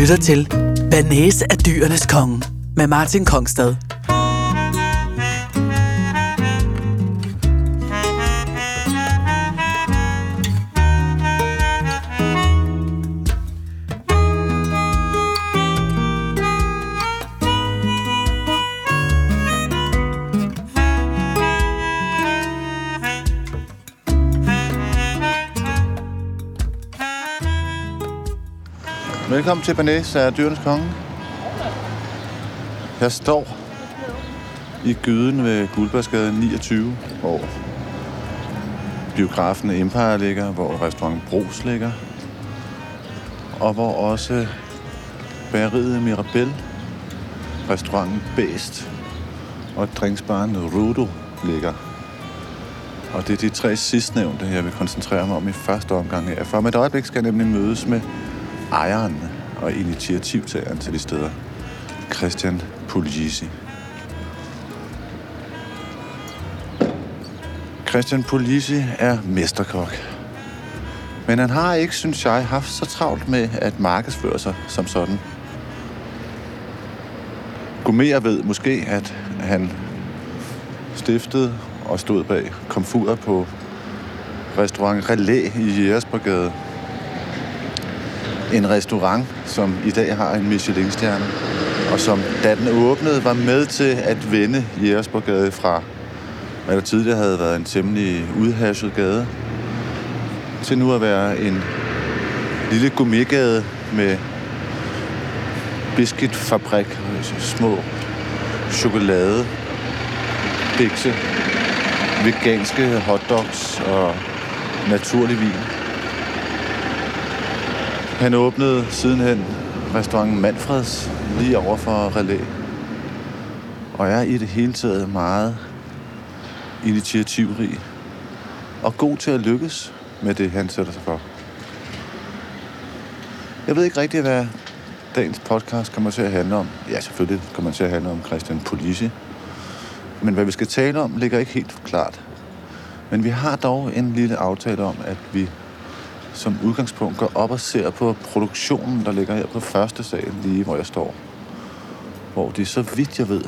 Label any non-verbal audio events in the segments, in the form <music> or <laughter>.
lytter til Banese af dyrenes konge med Martin Kongstad. Velkommen til Banæs af Dyrenes Konge. Jeg står i gyden ved Guldbergsgade 29, hvor biografen Empire ligger, hvor restaurant Bros ligger, og hvor også bageriet Mirabel, restauranten Bæst og drinksbaren Rudo ligger. Og det er de tre sidstnævnte, jeg vil koncentrere mig om i første omgang her. For om et øjeblik skal jeg nemlig mødes med ejeren og initiativtageren til de steder, Christian Puglisi. Christian Puglisi er mesterkok. Men han har ikke, synes jeg, haft så travlt med at markedsføre sig som sådan. Gourmet ved måske, at han stiftede og stod bag komfuret på restaurant Relæ i Jægersborgade en restaurant, som i dag har en Michelin-stjerne, og som, da den åbnede, var med til at vende Jægersborggade fra, hvad der tidligere havde været en temmelig udhasset gade, til nu at være en lille gummigade med biscuitfabrik, små chokolade, bikse, veganske hotdogs og naturlig vin. Han åbnede sidenhen restauranten Manfreds lige over for Relæ. Og er i det hele taget meget initiativrig og god til at lykkes med det, han sætter sig for. Jeg ved ikke rigtig, hvad dagens podcast kommer til at handle om. Ja, selvfølgelig kommer til at handle om Christian Polisi. Men hvad vi skal tale om, ligger ikke helt klart. Men vi har dog en lille aftale om, at vi som udgangspunkt går op og ser på produktionen, der ligger her på første sal, lige hvor jeg står. Hvor de, så vidt jeg ved,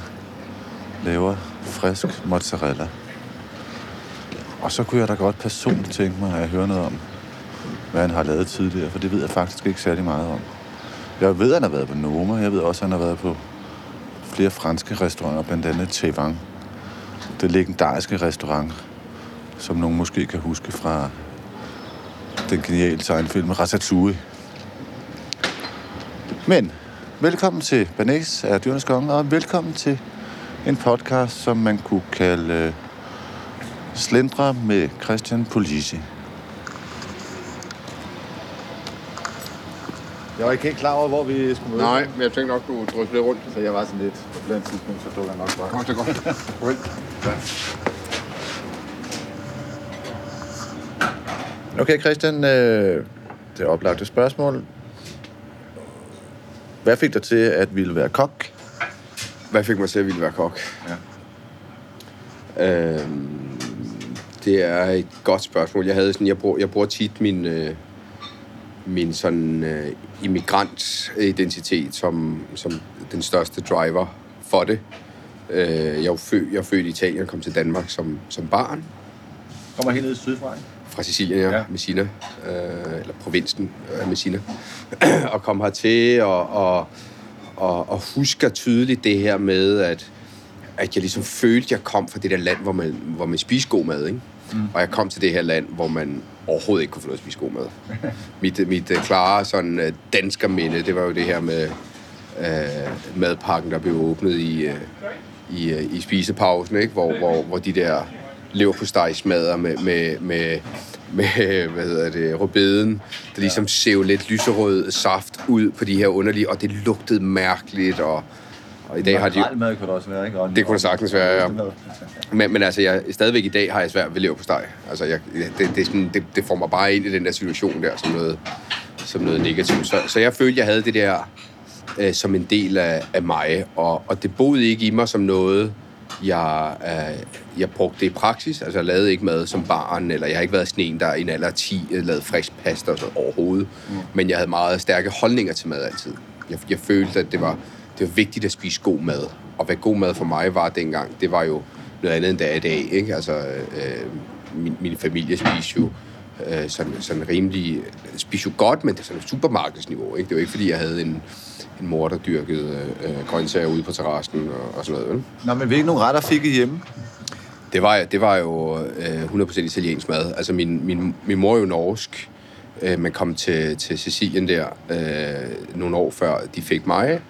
laver frisk mozzarella. Og så kunne jeg da godt personligt tænke mig at høre noget om, hvad han har lavet tidligere, for det ved jeg faktisk ikke særlig meget om. Jeg ved, at han har været på Noma. Jeg ved også, at han har været på flere franske restauranter, blandt andet Tevang. Det legendariske restaurant, som nogen måske kan huske fra den geniale tegnefilm Ratatouille. Men velkommen til Banæs af Dyrenes Konge, og velkommen til en podcast, som man kunne kalde uh, Slendre med Christian Polisi. Jeg var ikke helt klar over, hvor vi skulle møde. Nej, men jeg tænkte nok, du drøste lidt rundt. Så jeg var sådan lidt på andet tidspunkt, så dukker jeg nok bare. Godt, det er godt. Okay, Christian, øh, det er oplagte spørgsmål. Hvad fik dig til at ville være kok? Hvad fik mig til at ville være kok? Ja. Øhm, det er et godt spørgsmål. Jeg havde sådan, jeg bruger, jeg bruger tit min, øh, min sådan øh, immigrantidentitet som, som den største driver for det. Øh, jeg, er jo fød, jeg er født i Italien og kom til Danmark som, som barn. Kommer helt ned sydfra, ikke? Fra Sicilien, ja. Messina, øh, eller provinsen af Messina, <clears throat> og kom hertil og, og, og, og husker tydeligt det her med, at, at jeg ligesom følte, at jeg kom fra det der land, hvor man, hvor man spiser god mad, ikke? Mm. Og jeg kom til det her land, hvor man overhovedet ikke kunne få lov at spise god mad. <laughs> mit, mit uh, klare sådan, uh, danskerminde, det var jo det her med uh, madpakken, der blev åbnet i, uh, i, uh, i spisepausen, ikke? Hvor, hvor, hvor de der leverpostejsmadder med, med, med, med, hvad hedder det, rødbeden, der ligesom sev lidt lyserød saft ud på de her underlige, og det lugtede mærkeligt, og, og i dag har de jo... mad kunne det også være, ikke? Og Det kunne det sagtens være, ja. Men, men altså, jeg, stadigvæk i dag har jeg svært ved leverpostej. Altså, jeg, det, det, sådan, det, det får mig bare ind i den der situation der, som noget, som noget negativt. Så, så jeg følte, jeg havde det der øh, som en del af, af mig, og, og det boede ikke i mig som noget, jeg, øh, jeg brugte det i praksis. Altså, jeg lavede ikke mad som barn, eller jeg har ikke været sådan en, der i en alder af 10 lavede frisk pasta og sådan overhovedet. Mm. Men jeg havde meget stærke holdninger til mad altid. Jeg, jeg følte, at det var, det var vigtigt at spise god mad. Og hvad god mad for mig var dengang, det var jo noget andet end det er i dag. Ikke? Altså, øh, min, min familie spiser jo øh, sådan, sådan rimelig... Spiser jo godt, men det er sådan supermarkedsniveau. Ikke? Det var ikke, fordi jeg havde en mor, der dyrkede øh, grøntsager ude på terrassen og, og sådan noget. Vel? Nå, men hvilke nogle retter fik I hjemme? Det var, det var jo øh, 100% italiensk mad. Altså, min, min, min mor er jo norsk, øh, men kom til, til Sicilien der øh, nogle år før de fik mig,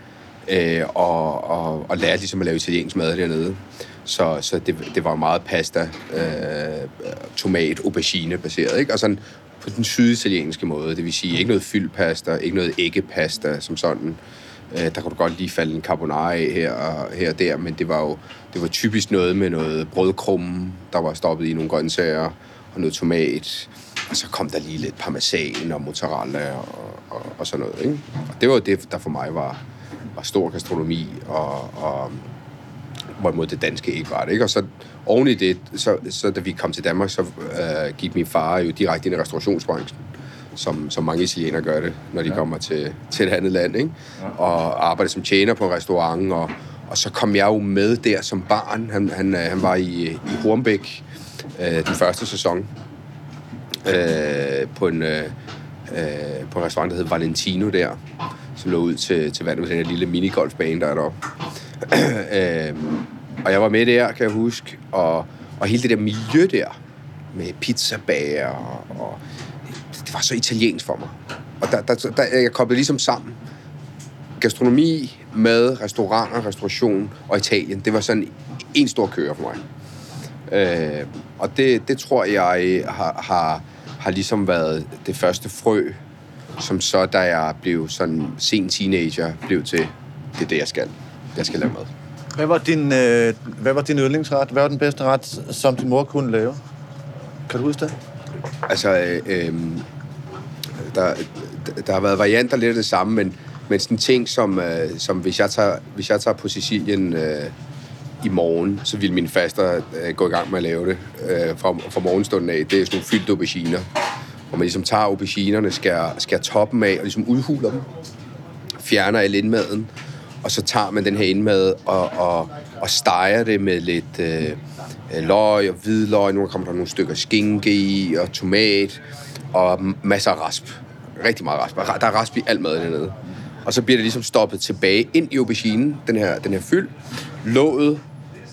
øh, og, og, og lærte ligesom at lave italiensk mad dernede. Så, så det, det var meget pasta, øh, tomat, aubergine baseret, ikke? Og sådan på den syditalienske måde, det vil sige ikke noget fyldpasta, ikke noget æggepasta som sådan. Øh, der kunne du godt lige falde en carbonara af her og, her og der, men det var jo det var typisk noget med noget brødkrumme, der var stoppet i nogle grøntsager, og noget tomat, og så kom der lige lidt parmesan og mozzarella og, og, og sådan noget. Ikke? Og det var det, der for mig var, var stor gastronomi, og, og hvorimod det danske ikke var det. Ikke? Og så oven i det, så, så da vi kom til Danmark, så øh, gik min far jo direkte ind i restaurationsbranchen, som, som mange italienere gør det, når de ja. kommer til, til et andet land, ikke? Ja. og arbejder som tjener på en restaurant, og, og så kom jeg jo med der som barn. Han, han, han var i, i Hornbæk øh, den første sæson øh, på en, øh, øh, på en restaurant, der hed Valentino der, som lå ud til, til vandet med den her lille minigolfbane, der er deroppe. <clears throat> øh, og jeg var med der, kan jeg huske, og, og hele det der miljø der, med pizzabager, og, og det var så italiensk for mig. Og der, der, der jeg koblede ligesom sammen. Gastronomi, mad, restauranter, restauration og Italien, det var sådan en stor køre for mig. Øh, og det, det tror jeg har, har, har ligesom været det første frø, som så, da jeg blev sådan sen teenager, blev til, det er det, jeg skal. Jeg skal lave mad. Hvad var din, øh, hvad var din yndlingsret? Hvad var den bedste ret, som din mor kunne lave? Kan du huske det? Altså, øh, øh, der, der har været varianter lidt af det samme, men, men sådan ting som, øh, som hvis, jeg tager, hvis jeg tager på Sicilien øh, i morgen, så vil min faster øh, gå i gang med at lave det øh, fra, fra morgenstunden af. Det er sådan nogle fyldte auberginer, hvor man ligesom tager auberginerne, skærer, skærer toppen af og ligesom udhuler dem, fjerner al indmaden, og så tager man den her indmad og, og, og steger det med lidt øh, øh løg og hvidløg. Nu kommer der nogle stykker skinke i og tomat og masser af rasp. Rigtig meget rasp. Der er rasp i alt mad dernede. Og så bliver det ligesom stoppet tilbage ind i auberginen, den her, den her fyld. Låget,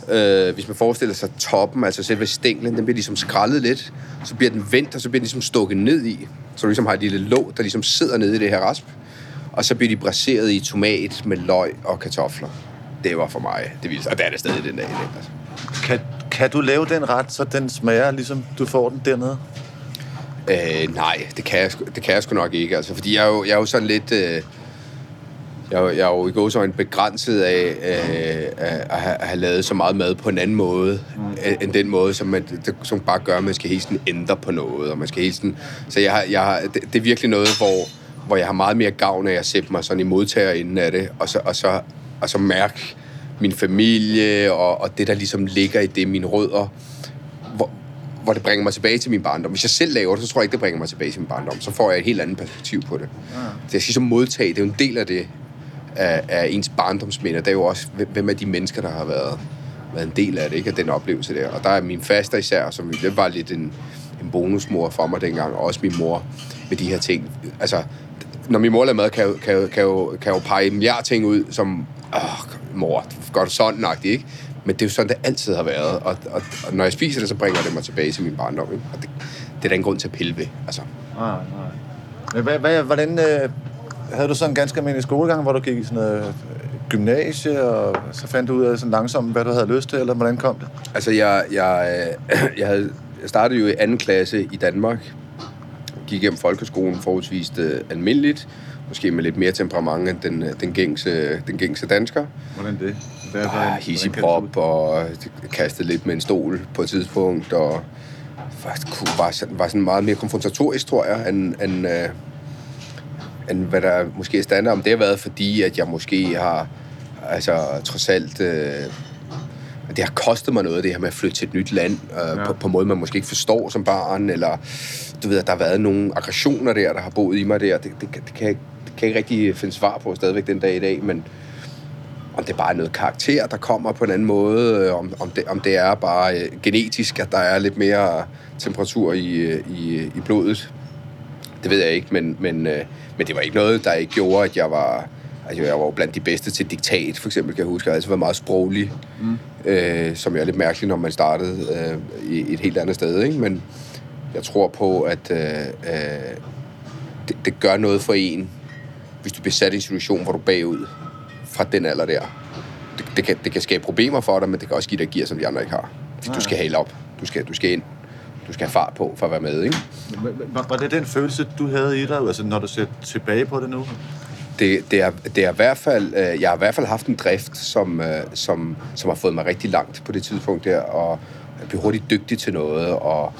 øh, hvis man forestiller sig toppen, altså selve stænglen, den bliver ligesom skrællet lidt. Så bliver den vendt, og så bliver den ligesom stukket ned i. Så du ligesom har et lille låg, der ligesom sidder nede i det her rasp. Og så bliver de braseret i tomat med løg og kartofler. Det var for mig det vildeste. Og det er det stadig den dag. Altså. Kan, kan du lave den ret, så den smager, ligesom du får den dernede? Øh, nej, det kan, jeg, det kan jeg sgu nok ikke. Altså, fordi jeg er jo, jeg er jo sådan lidt... Øh, jeg, jeg er jo i går så en begrænset af øh, at, have, at have lavet så meget mad på en anden måde, mm. end den måde, som, man, som bare gør, at man skal hele tiden ændre på noget. Og man skal hele tiden, så jeg har, jeg har, det, det er virkelig noget, hvor, hvor jeg har meget mere gavn af at sætte mig sådan i modtager inden af det, og så, og så, og så mærke min familie og, og det, der ligesom ligger i det, mine rødder, hvor, hvor det bringer mig tilbage til min barndom. Hvis jeg selv laver det, så tror jeg ikke, det bringer mig tilbage til min barndom. Så får jeg et helt andet perspektiv på det. Ja. Så jeg skal så modtage, det er jo en del af det, af, af ens barndomsminder. Det er jo også, hvem er de mennesker, der har været, været en del af det, ikke? Af den oplevelse der. Og der er min faster især, som det var lidt en, en bonusmor for mig dengang, og også min mor med de her ting. Altså, når min mor laver mad, kan jo, kan jo, kan jo, kan jo pege milliard ting ud, som, åh, mor, gør du sådan ikke? Men det er jo sådan, det altid har været. Og, og, og når jeg spiser det, så bringer det mig tilbage til min barndom. Ikke? Og det, det er der en grund til at pille ved. Altså. Nej, nej. Men hvad, hvad, hvordan, øh, havde du sådan en ganske almindelig skolegang, hvor du gik i sådan noget øh, gymnasie, og så fandt du ud af sådan langsomt, hvad du havde lyst til, eller hvordan kom det? Altså, jeg, jeg, <clears throat> jeg, havde, jeg startede jo i anden klasse i Danmark, gik igennem folkeskolen forholdsvis uh, almindeligt, måske med lidt mere temperament end den, øh, den, gængse, den gængse dansker. Hvordan det? Hvad, Bare hissigprop og kastede lidt med en stol på et tidspunkt, og var, sådan, var sådan meget mere konfrontatorisk, tror jeg, end, end, uh, end hvad der måske er standard. Om det har været, fordi at jeg måske har, altså trods alt, uh, det har kostet mig noget, det her med at flytte til et nyt land, uh, ja. på, på en måde, man måske ikke forstår som barn, eller du ved, at der har været nogle aggressioner der, der har boet i mig der. Det, det, det, kan, jeg, kan ikke rigtig finde svar på stadigvæk den dag i dag, men om det bare er noget karakter, der kommer på en anden måde, øh, om, om, det, om det er bare øh, genetisk, at der er lidt mere temperatur i, øh, i, i blodet. Det ved jeg ikke, men, men, øh, men det var ikke noget, der ikke gjorde, at jeg var, altså jeg var jo blandt de bedste til diktat, for eksempel, kan jeg huske. Jeg har altid været meget sproglig, mm. Øh, som er lidt mærkeligt, når man startede øh, i et helt andet sted, ikke? Men jeg tror på, at øh, øh, det, det gør noget for en, hvis du bliver sat i en situation, hvor du er bagud fra den alder der. Det, det, kan, det kan skabe problemer for dig, men det kan også give dig gear, som de andre ikke har. Hvis du skal hale op. Du skal, du skal ind. Du skal have fart på for at være med, ikke? Var, var det den følelse, du havde i dig, altså når du ser tilbage på det nu? Det, det, er, det er i hvert fald, øh, jeg har i hvert fald haft en drift, som, øh, som, som har fået mig rigtig langt på det tidspunkt der, og jeg blev hurtigt dygtig til noget, og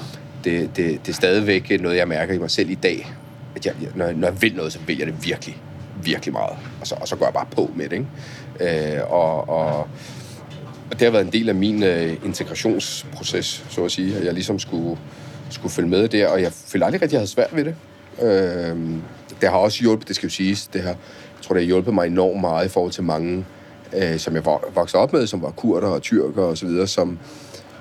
det, det, det er stadigvæk noget, jeg mærker i mig selv i dag. At jeg, når, jeg, når jeg vil noget, så vil jeg det virkelig, virkelig meget. Og så, og så går jeg bare på med det, ikke? Øh, og, og, og det har været en del af min øh, integrationsproces, så at sige, at jeg ligesom skulle, skulle følge med der, og jeg følte aldrig rigtig, at jeg havde svært ved det. Øh, det har også hjulpet, det skal jo siges, det har, jeg tror, det har hjulpet mig enormt meget i forhold til mange, øh, som jeg voksede op med, som var kurder og tyrker og så videre, som,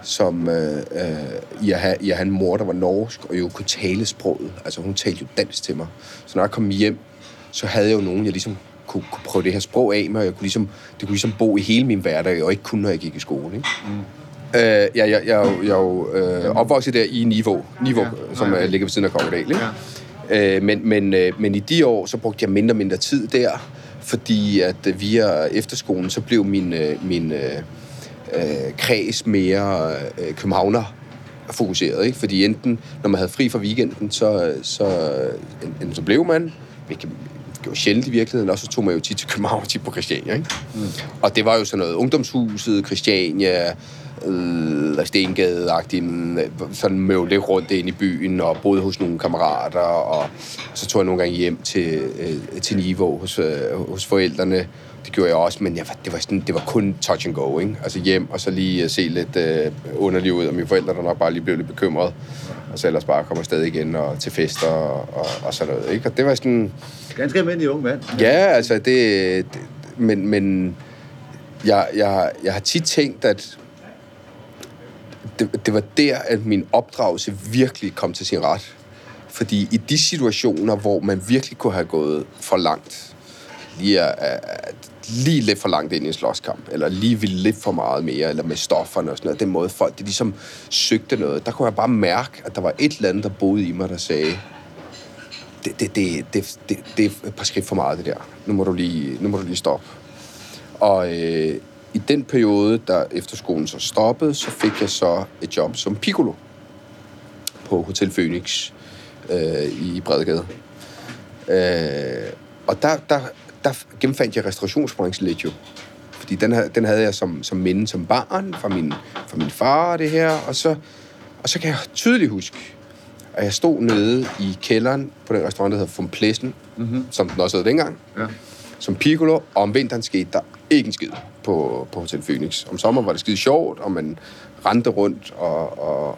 som øh, øh, have, i at have en mor, der var norsk, og jo kunne tale sproget. Altså, hun talte jo dansk til mig. Så når jeg kom hjem, så havde jeg jo nogen, jeg ligesom kunne, kunne prøve det her sprog af med, og jeg kunne ligesom, det kunne ligesom bo i hele min hverdag, og ikke kun, når jeg gik i skole. Ikke? Mm. Øh, jeg, jeg, jeg, jeg, jeg er jo øh, opvokset der i Niveau, Niveau ja. som ja. ligger ved siden af Kongedal. Ikke? Ja. Øh, men, men, øh, men i de år, så brugte jeg mindre og mindre tid der, fordi at øh, via efterskolen, så blev min, øh, min øh, øh, kreds mere øh, københavner fokuseret, ikke? Fordi enten, når man havde fri fra weekenden, så, så, enten så blev man, hvilket var sjældent i virkeligheden, og så tog man jo tit til København, tit på Christiania, ikke? Mm. Og det var jo sådan noget ungdomshuset, Christiania, øh, Stengade-agtigt, sådan møvle lidt rundt ind i byen, og boede hos nogle kammerater, og så tog jeg nogle gange hjem til, øh, til Niveau hos, øh, hos forældrene, det gjorde jeg også, men jeg, det, var sådan, det var kun touch and go, ikke? Altså hjem, og så lige se lidt øh, underlig ud, og mine forældre der nok bare lige blev lidt bekymrede, og så ellers bare komme afsted igen, og til fester og, og, og sådan noget, ikke? Og det var sådan... Ganske almindelig ung mand. Ja, altså det... det men, men jeg, jeg, jeg har tit tænkt, at det, det var der, at min opdragelse virkelig kom til sin ret. Fordi i de situationer, hvor man virkelig kunne have gået for langt, lige, at, lige lidt for langt ind i en slåskamp, eller lige ville lidt for meget mere, eller med stofferne og sådan noget. Den måde folk, de ligesom søgte noget. Der kunne jeg bare mærke, at der var et eller andet, der boede i mig, der sagde, det, det, det, det, det, det er et par skridt for meget, det der. Nu må du lige, nu må du lige stoppe. Og øh, i den periode, da efterskolen så stoppede, så fik jeg så et job som piccolo på Hotel Phoenix øh, i Bredegade. Øh, og der, der, der gennemfandt jeg restaurationsbranchen lidt jo. Fordi den, den havde jeg som, som minde som barn fra min, fra min far og det her. Og så, og så kan jeg tydeligt huske, at jeg stod nede i kælderen på den restaurant, der hedder Fumplesen, mm-hmm. som den også hed dengang, ja. som piccolo, og om vinteren skete der ikke en skid på, på Hotel Phoenix. Om sommeren var det skide sjovt, og man rendte rundt og, og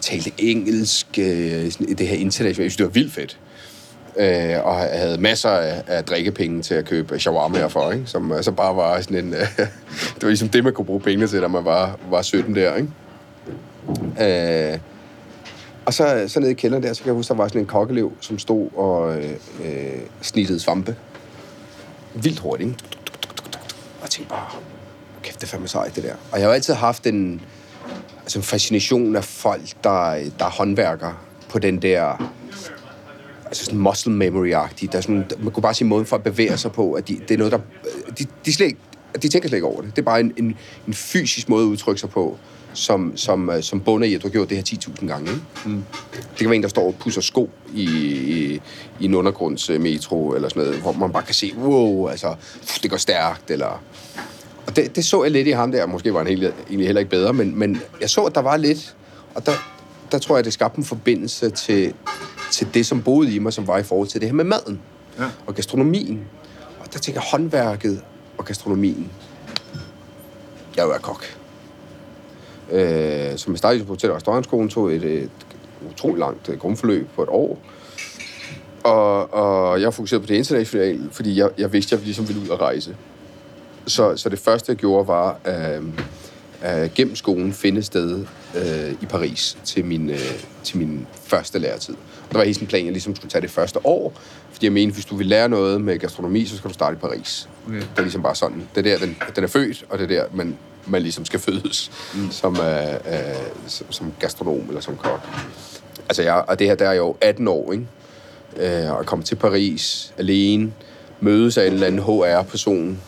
talte engelsk, øh, sådan, det her internationale. Jeg synes, det var vildt fedt øh, og havde masser af, af drikkepenge til at købe shawarma for, ikke? som altså bare var sådan en... Øh, <laughs> det var ligesom det, man kunne bruge pengene til, da man var, var 17 der. Ikke? Øh, og så, så nede i kælderen der, så kan jeg huske, der var sådan en kokkelev, som stod og øh, øh snittede svampe. Vildt hurtigt, ikke? Og jeg tænkte bare, kæft, det er fandme sejt, det der. Og jeg har altid haft en, altså en fascination af folk, der, der er håndværkere på den der altså sådan muscle memory-agtigt. Der er sådan, man kunne bare sige måden for at bevæge sig på, at de, det er noget, der... De, de, slet ikke, de tænker slet ikke over det. Det er bare en, en, en fysisk måde at udtrykke sig på, som, som, øh, som bunder i, at du har gjort det her 10.000 gange. Ikke? Mm. Det kan være en, der står og pusser sko i, i, i en undergrundsmetro, eller sådan noget, hvor man bare kan se, wow, altså, det går stærkt, eller... Og det, det så jeg lidt i ham der. Måske var han helt, egentlig heller ikke bedre, men, men jeg så, at der var lidt... Og der, der tror jeg, det skabte en forbindelse til, til det, som boede i mig, som var i forhold til det her med maden ja. og gastronomien. Og der tænker jeg, håndværket og gastronomien. Jeg er kok. Øh, som jeg startede på Hotel- og Restaurantskolen, tog et, et utroligt langt øh, grundforløb på et år. Og, og jeg fokuserede på det internationale, fordi jeg, jeg vidste, at jeg ligesom ville ud og rejse. Så, så det første, jeg gjorde, var øh, øh, gennem skolen finde et sted øh, i Paris til min, øh, til min første læretid. Og der var helt sådan en plan, at jeg ligesom skulle tage det første år, fordi jeg mente, hvis du vil lære noget med gastronomi, så skal du starte i Paris. Okay. Det er ligesom bare sådan. Det er der, den, den er født, og det er der, man, man ligesom skal fødes mm. som, øh, øh, som, som gastronom eller som kok. Altså, jeg, og det her, der er jo 18 år, ikke? Øh, og komme til Paris alene, mødes af en eller anden HR-person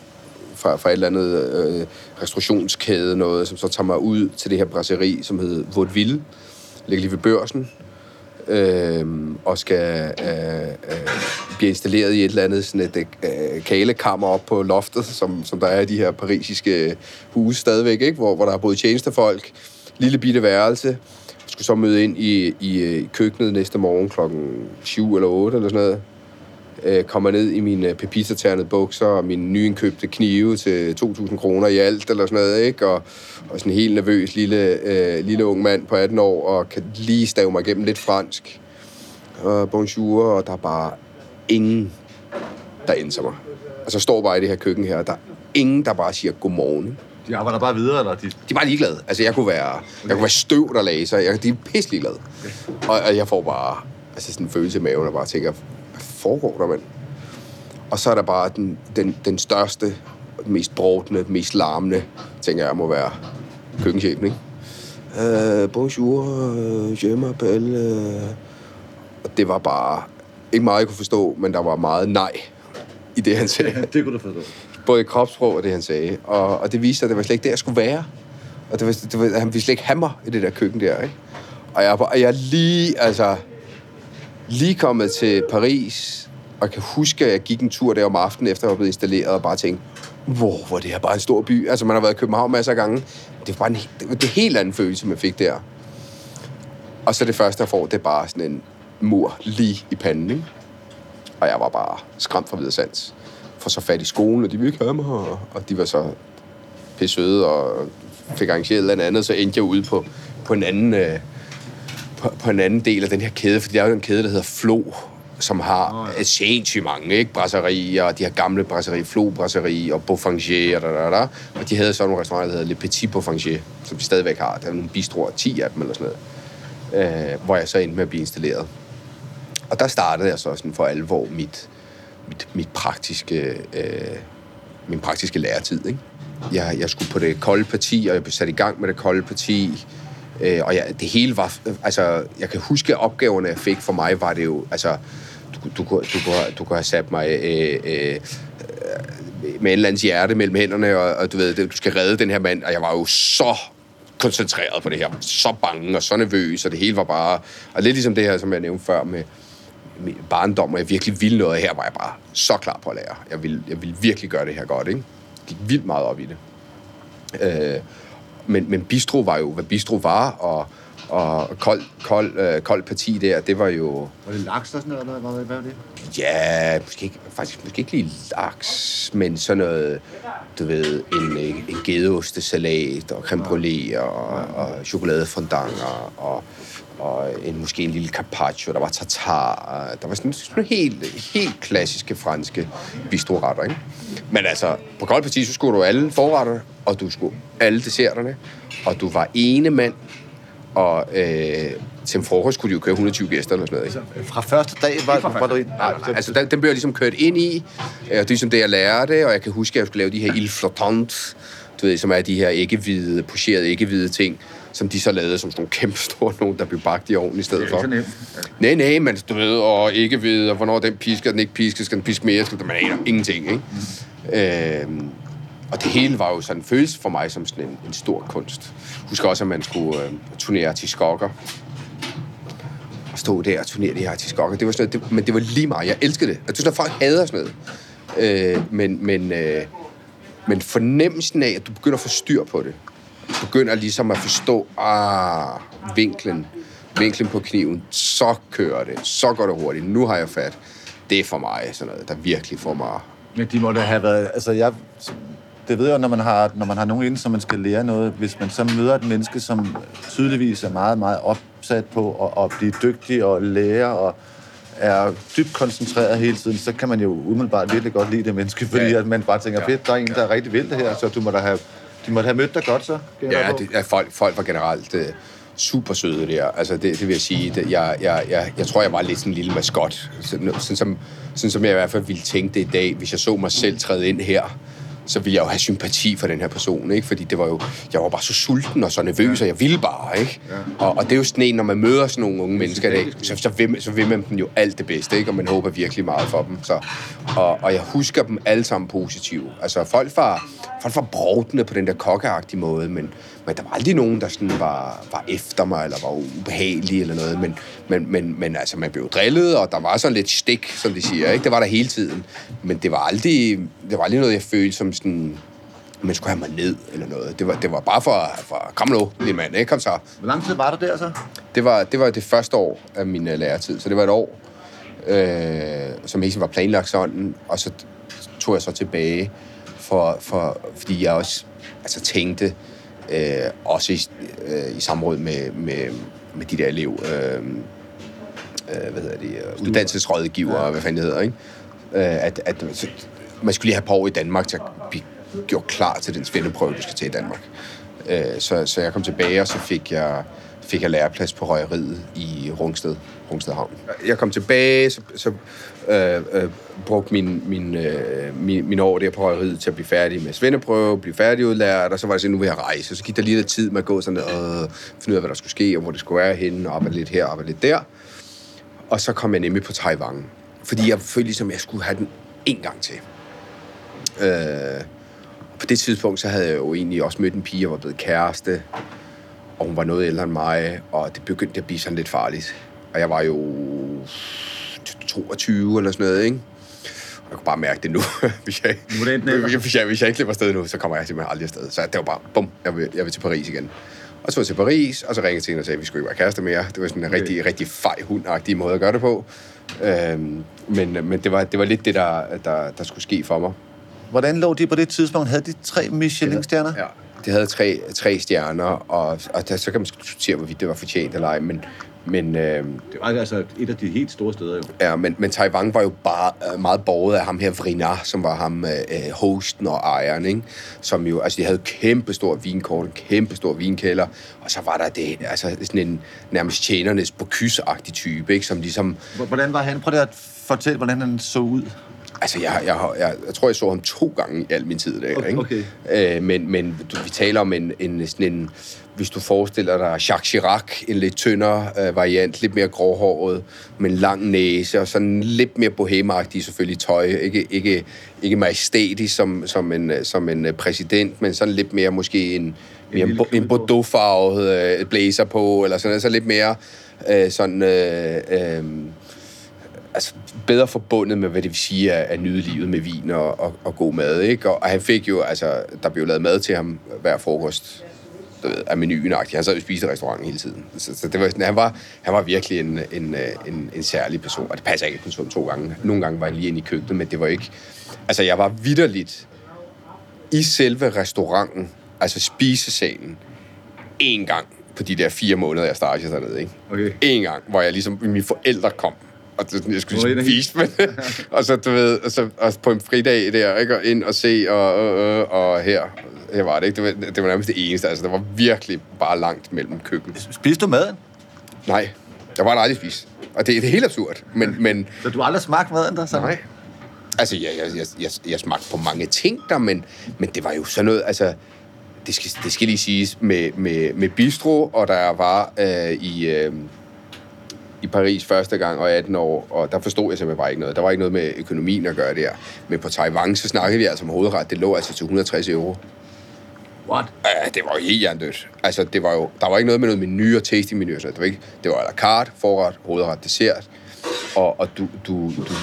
fra, fra et eller andet øh, restaurationskæde, noget, som så tager mig ud til det her brasserie, som hedder Vaudeville, ligger lige ved børsen, øh, og skal øh, øh, blive installeret i et eller andet sådan et øh, kalekammer op på loftet, som, som der er i de her parisiske øh, huse stadigvæk, ikke? Hvor, hvor der er både tjenestefolk, lille bitte værelse, skulle så møde ind i, i, i køkkenet næste morgen klokken 7 eller 8 eller sådan noget. Øh, kommer ned i mine pepita bukser og mine nyindkøbte knive til 2.000 kroner i alt eller sådan noget, ikke? Og, og sådan en helt nervøs lille, øh, lille ung mand på 18 år og kan lige stave mig igennem lidt fransk. Og bonjour, og der er bare ingen, der ændrer mig. Altså, jeg står bare i det her køkken her, og der er ingen, der bare siger godmorgen. De arbejder bare videre, eller de... De er bare ligeglade. Altså, jeg kunne være, jeg kunne være støv, der lagde sig. Jeg, de er pisse ligeglade. Og, og, jeg får bare altså sådan en følelse i maven, og bare tænker, foregår der, mand? Og så er der bare den, den, den største, mest brådende, mest larmende, tænker jeg, må være køkkenchefen, ikke? Uh, bonjour, je m'appelle... Uh... Og det var bare ikke meget, jeg kunne forstå, men der var meget nej i det, han sagde. <laughs> det kunne du forstå. Både i kropssprog og det, han sagde. Og, og det viste sig, at det var slet ikke der, jeg skulle være. Og det var, det var, han ville slet ikke have mig i det der køkken der, ikke? Og jeg, og jeg lige, altså, lige kommet til Paris, og kan huske, at jeg gik en tur der om aftenen, efter jeg var blevet installeret, og bare tænkte, wow, hvor det her bare en stor by. Altså, man har været i København masser af gange. Det var bare en, det var en helt anden følelse, man fik der. Og så det første, jeg får, det er bare sådan en mur lige i panden, ikke? Og jeg var bare skræmt fra videre sans. For så fat i skolen, og de ville ikke have mig, og, og de var så pissøde og fik arrangeret eller andet, så endte jeg ude på, på en anden... Øh, på, på en anden del af den her kæde, for der er jo en kæde, der hedder Flo, som har oh, ja. et sindssygt mange, ikke? Brasserie, og de her gamle brasserie, Flo Brasserie og Beaufanger, og, da, da, da. og de havde så nogle restauranter, der hedder Le Petit Beaufanger, som de stadigvæk har. Der er nogle bistroer, 10 af dem eller sådan noget, øh, hvor jeg så endte med at blive installeret. Og der startede jeg så sådan for alvor mit, mit, mit praktiske, øh, min praktiske læretid, ikke? Jeg, jeg skulle på det kolde parti, og jeg blev sat i gang med det kolde parti, Øh, og ja, det hele var... Altså, jeg kan huske, opgaverne, jeg fik for mig, var det jo... Altså, du, du, du, du, du kunne have sat mig... Øh, øh, med en eller andens hjerte mellem hænderne, og, og du ved, du skal redde den her mand, og jeg var jo så koncentreret på det her, så bange og så nervøs, og det hele var bare... Og lidt ligesom det her, som jeg nævnte før med, med barndom, og jeg virkelig ville noget her, var jeg bare så klar på at lære. Jeg ville, jeg ville virkelig gøre det her godt, ikke? Jeg gik vildt meget op i det. Øh, men, men bistro var jo, hvad bistro var, og, og kold, kold, øh, kold parti der, det var jo... Var det laks og sådan noget, eller hvad, hvad var det? Ja, måske ikke, faktisk måske ikke lige laks, men sådan noget, du ved, en, en gedeostesalat og creme brûlée og, og chokoladefondant og, og, og en, måske en lille carpaccio, der var tartar, der var sådan, sådan helt, helt klassiske franske bistroretter, ikke? Men altså, på kold parti, så skulle du alle forretter, og du skulle alle desserterne, og du var ene mand, og øh, til en frokost kunne de jo køre 120 gæster eller sådan noget. Ikke? Altså, fra første dag var, fra var du ind? Nej, altså den, den blev jeg ligesom kørt ind i, og det er ligesom det, jeg lærte, og jeg kan huske, at jeg skulle lave de her il flottant, du ved, som er de her ikke-hvide, pocherede ikke-hvide ting, som de så lavede som sådan nogle kæmpe store <laughs> nogen, der blev bagt i ovnen i stedet for. Ja. Nej, nej, men du ved, og ikke ved, og hvornår den pisker, den ikke pisker, skal den piske mere, skal man aner ingenting, ikke? Mm. Øhm, og det hele var jo sådan en følelse for mig som sådan en, en stor kunst. Husker også, at man skulle øh, turnere til skokker. Og stå der og turnere de her til skokker. Det var sådan noget, det, men det var lige meget. Jeg elskede det. Jeg synes, at folk hader sådan noget. Øh, men, men, øh, men fornemmelsen af, at du begynder at få styr på det, begynder ligesom at forstå, ah, vinklen, vinklen på kniven, så kører det, så går det hurtigt, nu har jeg fat. Det er for mig sådan noget, der virkelig får mig... Men de må da have været... Altså, jeg, det ved jeg når man har, når man har nogen inde, som man skal lære noget. Hvis man så møder et menneske, som tydeligvis er meget, meget opsat på at, at blive dygtig og lære, og er dybt koncentreret hele tiden, så kan man jo umiddelbart virkelig godt lide det menneske, fordi Ja. at man bare tænker, fedt, der er en, der er rigtig vild det her, så du må da have, de må da have mødt dig godt så. Ja, det, ja folk, folk var generelt uh, super søde der. Altså, det, det vil jeg sige. Det, jeg, jeg, jeg, jeg tror, jeg var lidt sådan en lille maskot. Sådan, sådan, som, sådan som jeg i hvert fald ville tænke det i dag, hvis jeg så mig selv træde ind her så ville jeg jo have sympati for den her person, ikke? Fordi det var jo, jeg var bare så sulten og så nervøs, og jeg ville bare, ikke? Ja. Og, og det er jo sådan en, når man møder sådan nogle unge mennesker i dag, så, så, vil, så vil man dem jo alt det bedste, ikke? Og man håber virkelig meget for dem. Så, og, og jeg husker dem alle sammen positive. Altså, folk var, folk var brovtende på den der kokkeagtige måde, men, men der var aldrig nogen, der sådan var, var efter mig, eller var ubehagelige eller noget. Men, men, men, men altså, man blev drillet, og der var sådan lidt stik, som de siger, ikke? Det var der hele tiden. Men det var aldrig, det var aldrig noget, jeg følte som sådan, man skulle have mig ned eller noget. Det var, det var bare for, for kom nu, lille mand, ikke? Kom så. Hvor lang tid var du der så? Det var, det var det første år af min uh, læretid, så det var et år, øh, som hele var planlagt sådan, og så tog jeg så tilbage, for, for, fordi jeg også altså, tænkte, øh, også i, øh, i samråd med, med, med de der elev, øh, øh, hvad hedder det, øh, uddannelsesrådgiver, ja. hvad fanden det hedder, ikke? Øh, at, at så, man skulle lige have et par år i Danmark til at blive gjort klar til den svendeprøve, du skal til i Danmark. Øh, så, så jeg kom tilbage, og så fik jeg, fik jeg læreplads på røgeriet i Rungsted, Rungsted Havn. Jeg kom tilbage, så, så øh, øh, brugte min, min, øh, min, min år der på højeriet til at blive færdig med svendeprøve, blive færdigudlært, og så var det sådan, nu vil jeg rejse. Så gik der lige lidt tid med at gå sådan og finde ud af, hvad der skulle ske, og hvor det skulle være henne, og arbejde lidt her, og arbejde lidt der. Og så kom jeg nemlig på Taiwan. Fordi jeg følte ligesom, at jeg skulle have den en gang til. Øh, på det tidspunkt, så havde jeg jo egentlig også mødt en pige, jeg var blevet kæreste. Og hun var noget ældre end mig, og det begyndte at blive sådan lidt farligt. Og jeg var jo 22 eller sådan noget, ikke? Og jeg kunne bare mærke det nu. <laughs> hvis, jeg, Nu er det enten eller. hvis, jeg, hvis jeg ikke slipper afsted nu, så kommer jeg simpelthen aldrig afsted. Så det var bare, bum, jeg vil, jeg vil til Paris igen. Og så var jeg til Paris, og så ringede jeg til hende og sagde, at vi skulle ikke være kærester mere. Det var sådan en Okay. rigtig, rigtig fej hundagtig måde at gøre det på. Øhm, men men det, var, det var lidt det, der, der, der skulle ske for mig. Hvordan lå de på det tidspunkt? Havde de tre Michelin-stjerner? Ja. Det havde tre, tre stjerner, og, og der, så kan man diskutere, hvorvidt det var fortjent eller ej, men, men, øh, Det var altså et af de helt store steder jo. ja, men, men Taiwan var jo bare øh, meget borget af ham her Vrina, som var ham øh, hosten og ejeren, ikke? som jo, altså de havde kæmpe stor vinkort, en kæmpe stor vinkælder, og så var der det, altså sådan en nærmest tjenernes på agtig type, ikke? som ligesom, Hvordan var han? Prøv at fortælle, hvordan han så ud. Altså, jeg, jeg, jeg, jeg tror, jeg så ham to gange i al min tid der, Okay, ikke? okay. Øh, men men du, vi taler om en, en, sådan en... Hvis du forestiller dig Jacques Chirac, en lidt tyndere øh, variant, lidt mere gråhåret, med en lang næse, og sådan lidt mere bohemagtig selvfølgelig tøj. Ikke, ikke, ikke majestætisk som, som, en, øh, som en øh, præsident, men sådan lidt mere måske en, mere en, en bordeaux-farvet øh, blazer på, eller sådan noget. Så lidt mere øh, sådan... Øh, øh, altså, bedre forbundet med, hvad det vil sige at, at nyde livet med vin og, og, og god mad, ikke? Og, og han fik jo, altså, der blev lavet mad til ham hver frokost, af menuen Han sad jo spiste i restauranten hele tiden. Så, så det var, sådan, han, var, han var virkelig en, en, en, en særlig person. Og det passer ikke, at jeg ham to gange. Nogle gange var han lige inde i køkkenet, men det var ikke... Altså, jeg var vidderligt i selve restauranten, altså spisesalen, en gang på de der fire måneder, jeg startede dernede, ikke? Okay. En gang, hvor jeg ligesom, mine forældre kom, og det, jeg skulle det spise med og så, du ved, og så og på en fridag der, ikke, og ind og se, og, og, og, og her, her var det ikke, det var, det var nærmest det eneste, altså, der var virkelig bare langt mellem køkken. Spiste du maden? Nej, jeg var aldrig spist, og det, det er helt absurd, men, men Så du har aldrig smagt maden der? Sådan? Nej. Altså, jeg, jeg, jeg, jeg, jeg smagte på mange ting der, men, men det var jo sådan noget, altså, det skal, det skal lige siges, med, med, med bistro, og der var øh, i, øh, i Paris første gang og 18 år, og der forstod jeg simpelthen bare ikke noget. Der var ikke noget med økonomien at gøre der. Men på Taiwan, så snakkede vi altså om hovedret. Det lå altså til 160 euro. What? Ja, det var jo helt hjernedødt. Altså, det var jo, der var ikke noget med noget menu og tasting menu. Så det var, ikke, det var à la carte, forret, hovedret, dessert. Og, og du, du, du, du,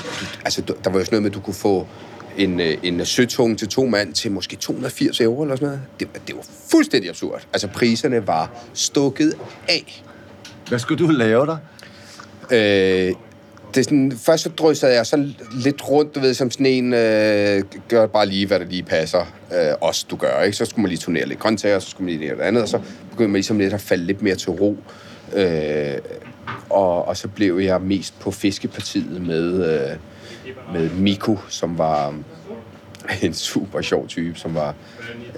altså, der var jo sådan noget med, at du kunne få en, øh, en søtunge til to mand til måske 280 euro eller sådan noget. Det, var- det var fuldstændig absurd. Altså, priserne var stukket af. Hvad skulle du lave der? Øh, det er sådan, først så dryssede jeg så lidt rundt, du ved, som sådan en, øh, gør bare lige, hvad der lige passer øh, os, du gør, ikke? Så skulle man lige turnere lidt grøntsager, så skulle man lige det andet, og så begyndte man ligesom lidt at falde lidt mere til ro. Øh, og, og så blev jeg mest på fiskepartiet med, øh, med Miko, som var en super sjov type, som var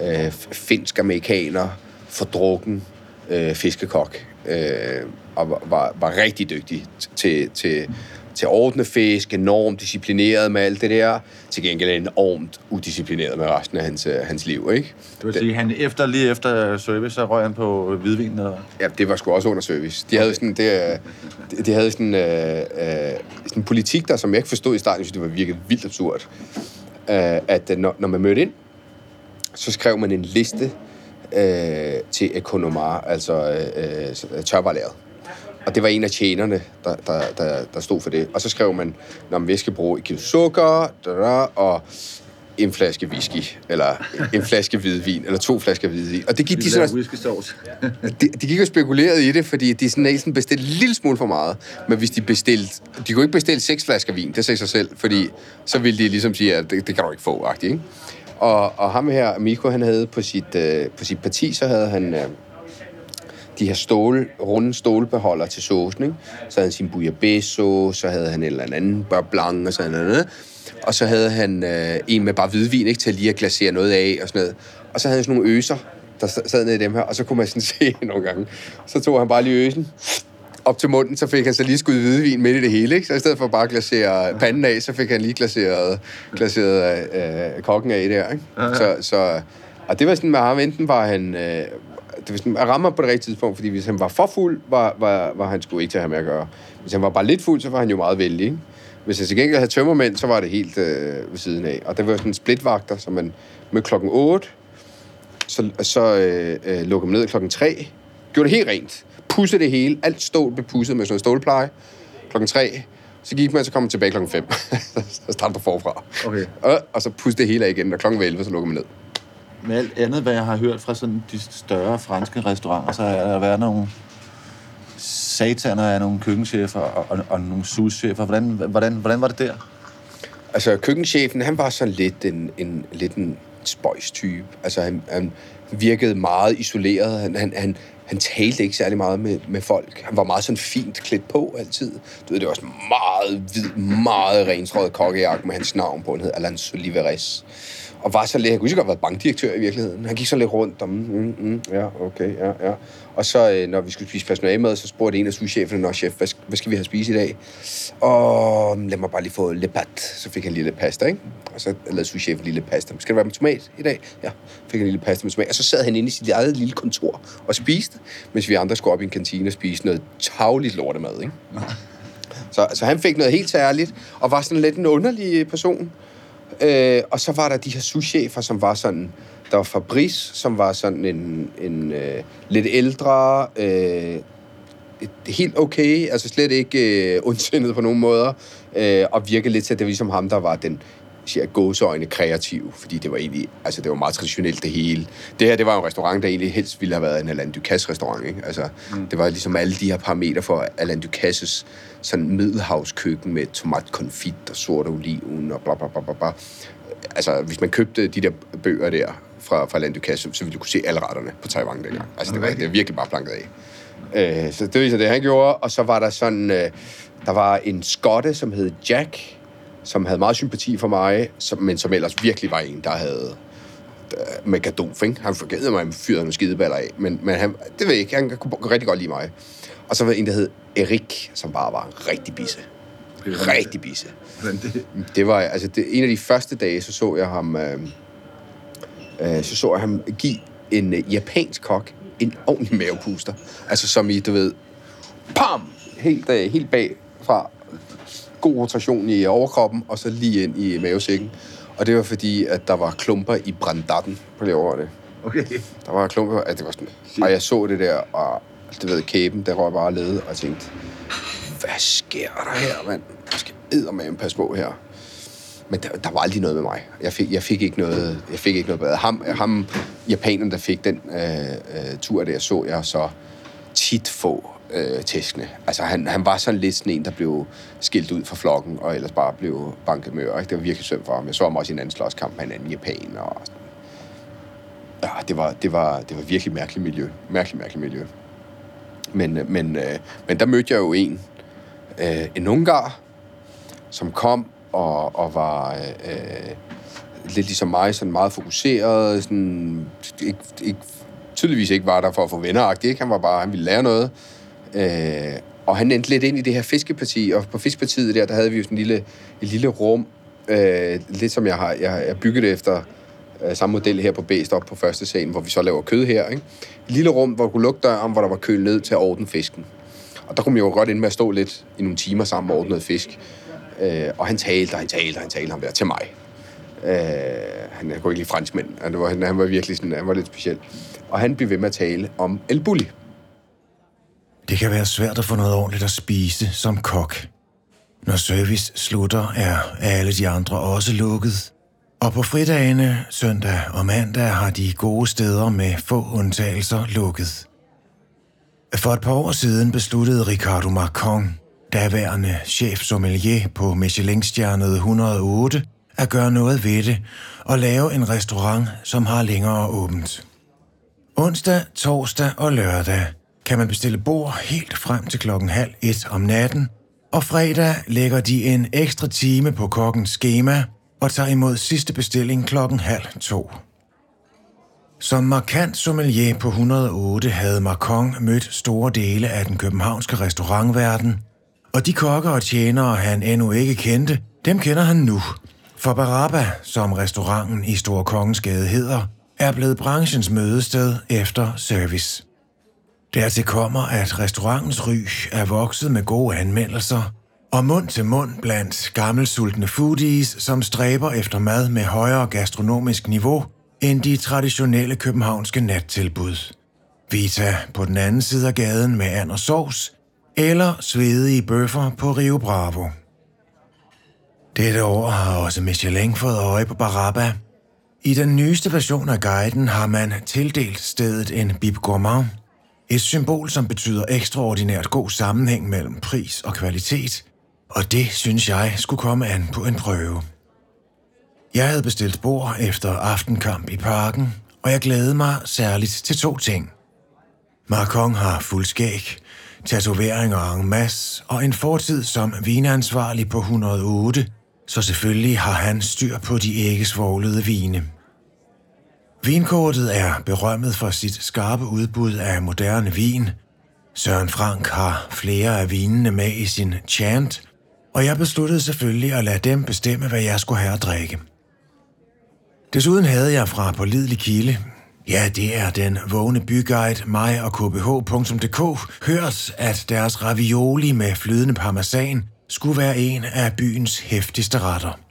øh, finsk amerikaner, fordrukken øh, fiskekok, øh, og var, var, rigtig dygtig til, til, til at ordne fisk, enormt disciplineret med alt det der, til gengæld enormt udisciplineret med resten af hans, øh, hans liv, ikke? Det vil sige, han efter, lige efter service, så røg han på hvidvin, eller? Ja, det var sgu også under service. De havde sådan, det, øh, de, de havde sådan, øh, øh, sådan en politik der, som jeg ikke forstod i starten, jeg synes, det var virkelig vildt absurd. Øh, at øh, når, når man mødte ind, så skrev man en liste øh, til Economar, altså øh, tørvalæret. Og det var en af tjenerne, der, der, der, der stod for det. Og så skrev man, når man skal bruge et kilo sukker, da, og en flaske whisky, eller en flaske hvidvin, eller to flasker hvidvin. Og det gik de sådan... Whisky sauce. de, de gik og spekulerede i det, fordi de sådan, sådan bestilte en lille smule for meget. Men hvis de bestilte... De kunne ikke bestille seks flasker vin, det sagde sig selv, fordi så ville de ligesom sige, at det, det kan du ikke få, agtigt, ikke? Og, og ham her, Miko, han havde på sit, øh, på sit parti, så havde han øh, de her stål, runde stålbeholder til saucen, ikke? Så havde han sin bouillabaisse, så havde han en eller anden beurre blanc, og sådan noget. Og så havde han øh, en med bare hvidvin, ikke? Til lige at glasere noget af, og sådan noget. Og så havde han sådan nogle øser, der sad nede i dem her, og så kunne man sådan <laughs> se nogle gange. Så tog han bare lige øsen, op til munden, så fik han så lige skudt hvidvin midt i det hele, ikke? Så i stedet for bare at glasere panden af, så fik han lige glaseret, glaseret øh, kokken af der, ikke? Ja, ja. Så, så, og det var sådan med ham, enten var han... Øh, det var sådan, at ramme på det rigtige tidspunkt, fordi hvis han var for fuld, var, var, var han sgu ikke til at have med at gøre. Hvis han var bare lidt fuld, så var han jo meget vældig, ikke? Hvis han til gengæld havde tømmermænd, så var det helt øh, ved siden af. Og der var sådan en splitvagter, som man med klokken 8, så, så øh, øh, lukkede man ned klokken 3, gjorde det helt rent, pudsede det hele, alt stål blev pudset med sådan noget stålpleje, klokken 3, så gik man, så kom man tilbage klokken 5. <laughs> så startede på forfra. Okay. Og, og så pudsede det hele af igen, og klokken var 11, så lukkede man ned. Med alt andet, hvad jeg har hørt fra sådan de større franske restauranter, så er der været nogle sataner af nogle køkkenchefer og, og, og nogle souschefer. Hvordan, hvordan, hvordan var det der? Altså, køkkenchefen, han var sådan lidt en, en, lidt en spøjs type. Altså, han, han virkede meget isoleret. Han, han, han, han talte ikke særlig meget med, med folk. Han var meget sådan fint klædt på altid. Du ved, det var sådan meget hvid, meget renstrøget kokkejagt med hans navn på. Han hed Alain Soliveres og var så lidt, han kunne ikke godt være bankdirektør i virkeligheden. Han gik så lidt rundt om, mm, mm, ja, okay, ja, ja. Og så, øh, når vi skulle spise personalemad, så spurgte en af souscheferne, nå chef, hvad, hvad skal vi have spise i dag? Og lad mig bare lige få le pat. Så fik han lige lidt pasta, ikke? Og så lavede souschefen lige lidt pasta. Skal det være med tomat i dag? Ja, fik han lige lidt pasta med tomat. Og så sad han inde i sit eget lille kontor og spiste, mens vi andre skulle op i en kantine og spise noget tagligt lortemad, ikke? Så, så han fik noget helt særligt, og var sådan lidt en underlig person. Øh, og så var der de her souschefer, som var sådan... Der var Fabrice, som var sådan en, en øh, lidt ældre, øh, helt okay, altså slet ikke øh, <laughs> ondsindet på nogen måder, øh, og virkede lidt til, at det var ligesom ham, der var den siger gåseøjne kreativ, fordi det var egentlig, altså det var meget traditionelt det hele. Det her, det var en restaurant, der egentlig helst ville have været en Alain Ducasse restaurant, ikke? Altså, mm. det var ligesom alle de her parametre for Alain Ducasses sådan middelhavskøkken med tomatkonfit og sort oliven og bla bla bla bla bla. Altså, hvis man købte de der bøger der fra, fra Alain Ducasse, så ville du kunne se alle retterne på Taiwan dengang. Altså, det var, det var virkelig bare planket af. Øh, så det viser det, han gjorde. Og så var der sådan, øh, der var en skotte, som hed Jack, som havde meget sympati for mig, som, men som ellers virkelig var en, der havde øh, med Gadolf, ikke? Han forgade mig, fyret nogle skideballer af, men, men han, det ved jeg ikke, han kunne rigtig godt lide mig. Og så var der en, der hed Erik, som bare var en rigtig bisse. Rigtig bisse. Det? det var, altså, det, en af de første dage, så så jeg ham, øh, øh, så så jeg ham give en øh, japansk kok en ordentlig mavepuster. Altså som i, du ved, pam! Helt, øh, helt bag fra god rotation i overkroppen, og så lige ind i mavesækken. Og det var fordi, at der var klumper i brandatten på det over det. Okay. Der var klumper, at det var sådan... Og jeg så det der, og det ved, kæben, der røg bare led, og tænkte, hvad sker der her, mand? Jeg skal eddermame passe på her. Men der, der, var aldrig noget med mig. Jeg fik, jeg fik ikke noget, jeg fik ikke noget bedre. Ham, ham japaneren, der fik den øh, øh, tur der, så jeg så tit få øh, tæskende. Altså, han, han var sådan lidt sådan en, der blev skilt ud fra flokken, og ellers bare blev banket med ører. Det var virkelig synd for ham. Jeg så ham også i en anden slåskamp med en anden japaner. Og sådan. Ja, det var, det, var, det var virkelig mærkeligt miljø. Mærkeligt, mærkeligt miljø. Men, øh, men, øh, men der mødte jeg jo en, øh, en ungar, som kom og, og var øh, lidt ligesom mig, sådan meget fokuseret, sådan, ikke, ikke, tydeligvis ikke var der for at få venner, ikke? Han var bare, han ville lære noget. Øh, og han endte lidt ind i det her fiskeparti, og på fiskepartiet der, der havde vi jo sådan en lille, et lille rum, øh, lidt som jeg har, jeg, jeg bygget det efter øh, samme model her på Bæst op på første salen, hvor vi så laver kød her. Ikke? Et lille rum, hvor du kunne lukke døren, hvor der var køl ned til at ordne fisken. Og der kunne man jo godt ind med at stå lidt i nogle timer sammen og ordne noget fisk. Øh, og han talte, og han talte, og han talte ham der til mig. Øh, han kunne ikke lide franskmænd. Han var, han, han var virkelig sådan, han var lidt speciel. Og han blev ved med at tale om El Bulli. Det kan være svært at få noget ordentligt at spise som kok. Når service slutter, er alle de andre også lukket. Og på fridagene, søndag og mandag har de gode steder med få undtagelser lukket. For et par år siden besluttede Ricardo Marcon, daværende chef sommelier på Michelin-stjernet 108, at gøre noget ved det og lave en restaurant, som har længere åbent. Onsdag, torsdag og lørdag kan man bestille bord helt frem til klokken halv et om natten, og fredag lægger de en ekstra time på kokkens schema og tager imod sidste bestilling klokken halv to. Som markant sommelier på 108 havde Macron mødt store dele af den københavnske restaurantverden, og de kokker og tjenere, han endnu ikke kendte, dem kender han nu. For Baraba, som restauranten i Store Kongensgade hedder, er blevet branchens mødested efter service. Dertil kommer, at restaurantens ry er vokset med gode anmeldelser, og mund til mund blandt gammelsultne foodies, som stræber efter mad med højere gastronomisk niveau end de traditionelle københavnske nattilbud. Vita på den anden side af gaden med and og sovs, eller svedige bøffer på Rio Bravo. Dette år har også Michelin fået øje på Baraba. I den nyeste version af guiden har man tildelt stedet en bib gourmand, et symbol, som betyder ekstraordinært god sammenhæng mellem pris og kvalitet, og det synes jeg skulle komme an på en prøve. Jeg havde bestilt bord efter aftenkamp i parken, og jeg glædede mig særligt til to ting. Markong har fuld skæg, tatoveringer en masse og en fortid som vinansvarlig på 108, så selvfølgelig har han styr på de ikke svoglede vine. Vinkortet er berømmet for sit skarpe udbud af moderne vin. Søren Frank har flere af vinene med i sin chant, og jeg besluttede selvfølgelig at lade dem bestemme, hvad jeg skulle have at drikke. Desuden havde jeg fra pålidelig kilde, ja, det er den vågne byguide mig og kbh.dk, hørt, at deres ravioli med flydende parmesan skulle være en af byens hæftigste retter.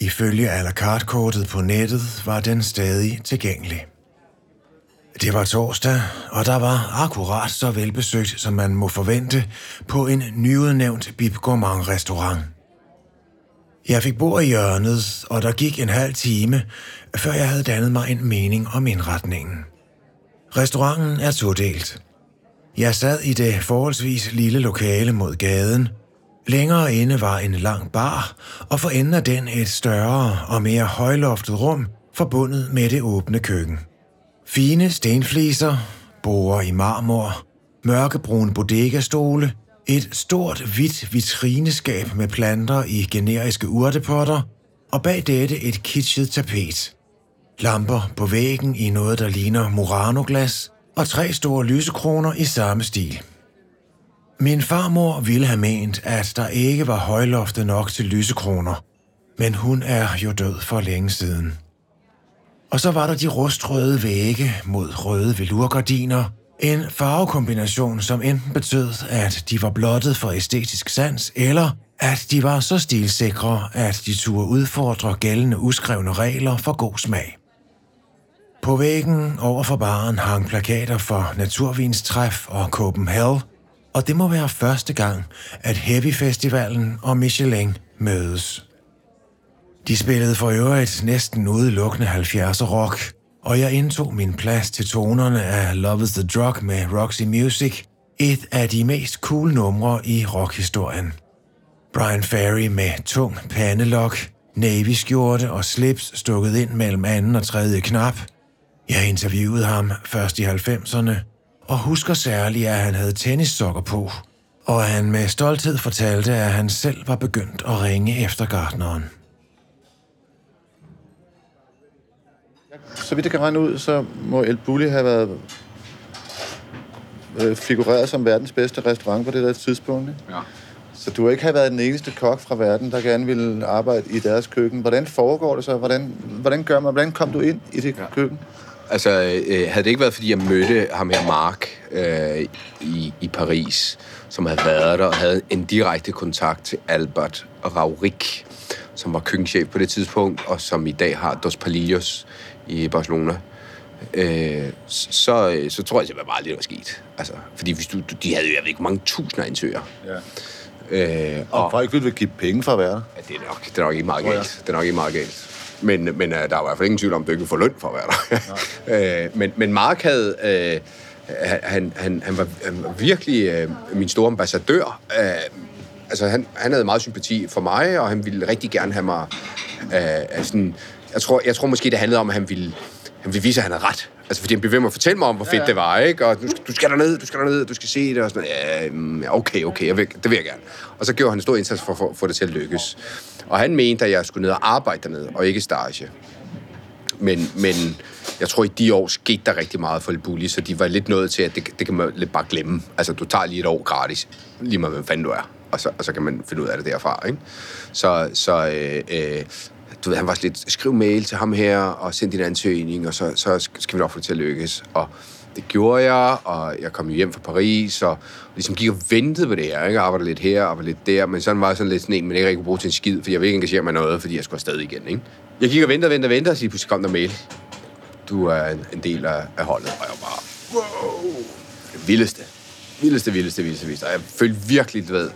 Ifølge à la carte kortet på nettet var den stadig tilgængelig. Det var torsdag, og der var akkurat så velbesøgt, som man må forvente på en nyudnævnt Bib Gourmand restaurant. Jeg fik bord i hjørnet, og der gik en halv time, før jeg havde dannet mig en mening om indretningen. Restauranten er todelt. Jeg sad i det forholdsvis lille lokale mod gaden. Længere inde var en lang bar, og for enden af den et større og mere højloftet rum, forbundet med det åbne køkken. Fine stenfliser, borer i marmor, mørkebrune bodegastole, et stort hvidt vitrineskab med planter i generiske urtepotter, og bag dette et kitschet tapet. Lamper på væggen i noget, der ligner Murano-glas, og tre store lysekroner i samme stil. Min farmor ville have ment, at der ikke var højloftet nok til lysekroner, men hun er jo død for længe siden. Og så var der de rustrøde vægge mod røde velurgardiner, en farvekombination, som enten betød, at de var blottet for æstetisk sans, eller at de var så stilsikre, at de turde udfordre gældende uskrevne regler for god smag. På væggen over for baren hang plakater for Naturvinstræf og Copenhagen, og det må være første gang, at Heavy Festivalen og Michelin mødes. De spillede for øvrigt næsten udelukkende 70'er rock, og jeg indtog min plads til tonerne af Love is the Drug med Roxy Music, et af de mest cool numre i rockhistorien. Brian Ferry med tung pandelok, navy skjorte og slips stukket ind mellem anden og tredje knap. Jeg interviewede ham først i 90'erne, og husker særligt, at han havde tennissokker på, og at han med stolthed fortalte, at han selv var begyndt at ringe efter gartneren. Så vidt jeg kan regne ud, så må El Bulli have været øh, figureret som verdens bedste restaurant på det der tidspunkt. Ikke? Ja. Så du har ikke have været den eneste kok fra verden, der gerne ville arbejde i deres køkken. Hvordan foregår det så? Hvordan, hvordan gør man? Hvordan kom du ind i det ja. køkken? Altså, øh, havde det ikke været, fordi jeg mødte ham her, Mark, øh, i, i Paris, som havde været der og havde en direkte kontakt til Albert Raurik, som var køkkenchef på det tidspunkt, og som i dag har Dos Palillos i Barcelona, øh, så, øh, så tror jeg simpelthen bare, at det var sket. Altså, fordi hvis du, de havde jo, jeg ved ikke, mange tusinder ansøgere. Ja. Øh, Og folk ville give penge for at være der. Ja, det er nok, det er nok ikke meget galt. Det er nok ikke meget galt. Men, men uh, der er i hvert fald ingen tvivl om, at du ikke vil få løn for at være der. uh, <laughs> men, men Mark havde... Uh, han, han, han, var, han var virkelig uh, min store ambassadør. Uh, altså, han, han havde meget sympati for mig, og han ville rigtig gerne have mig... Uh, sådan, jeg, tror, jeg tror måske, det handlede om, at han ville, han ville vise, at han havde ret. Altså, fordi han blev ved med at fortælle mig om, hvor fedt ja, ja. det var, ikke? Og du skal, du skal derned, du skal derned, du skal se det, og sådan ja, mm, ja, okay, okay, jeg vil, det vil jeg gerne. Og så gjorde han en stor indsats for at få- det til at lykkes. Og han mente, at jeg skulle ned og arbejde dernede, og ikke stage. Men, men jeg tror, i de år skete der rigtig meget for Bulli, så de var lidt nået til, at det, det kan man lidt bare glemme. Altså, du tager lige et år gratis, lige meget hvem fanden du er, og så, og så kan man finde ud af det derfra, ikke? Så, så øh, øh, du ved, han var sådan lidt, skriv mail til ham her, og send din ansøgning, og så, så skal vi nok få det til at lykkes. Og det gjorde jeg, og jeg kom hjem fra Paris, og ligesom gik og ventede på det her, ikke? Jeg arbejdede lidt her, arbejdede lidt der, men sådan var jeg sådan lidt sådan en, man ikke rigtig kunne bruge til en skid, for jeg ville ikke engagere mig i noget, fordi jeg skulle afsted igen, ikke? Jeg gik og ventede og ventede og ventede, og så pludselig kom der mail. Du er en, en del af, af holdet, og jeg var bare, wow, det vildeste. Vildeste, vildeste, vildeste, vildeste. Og jeg følte virkelig, du ved,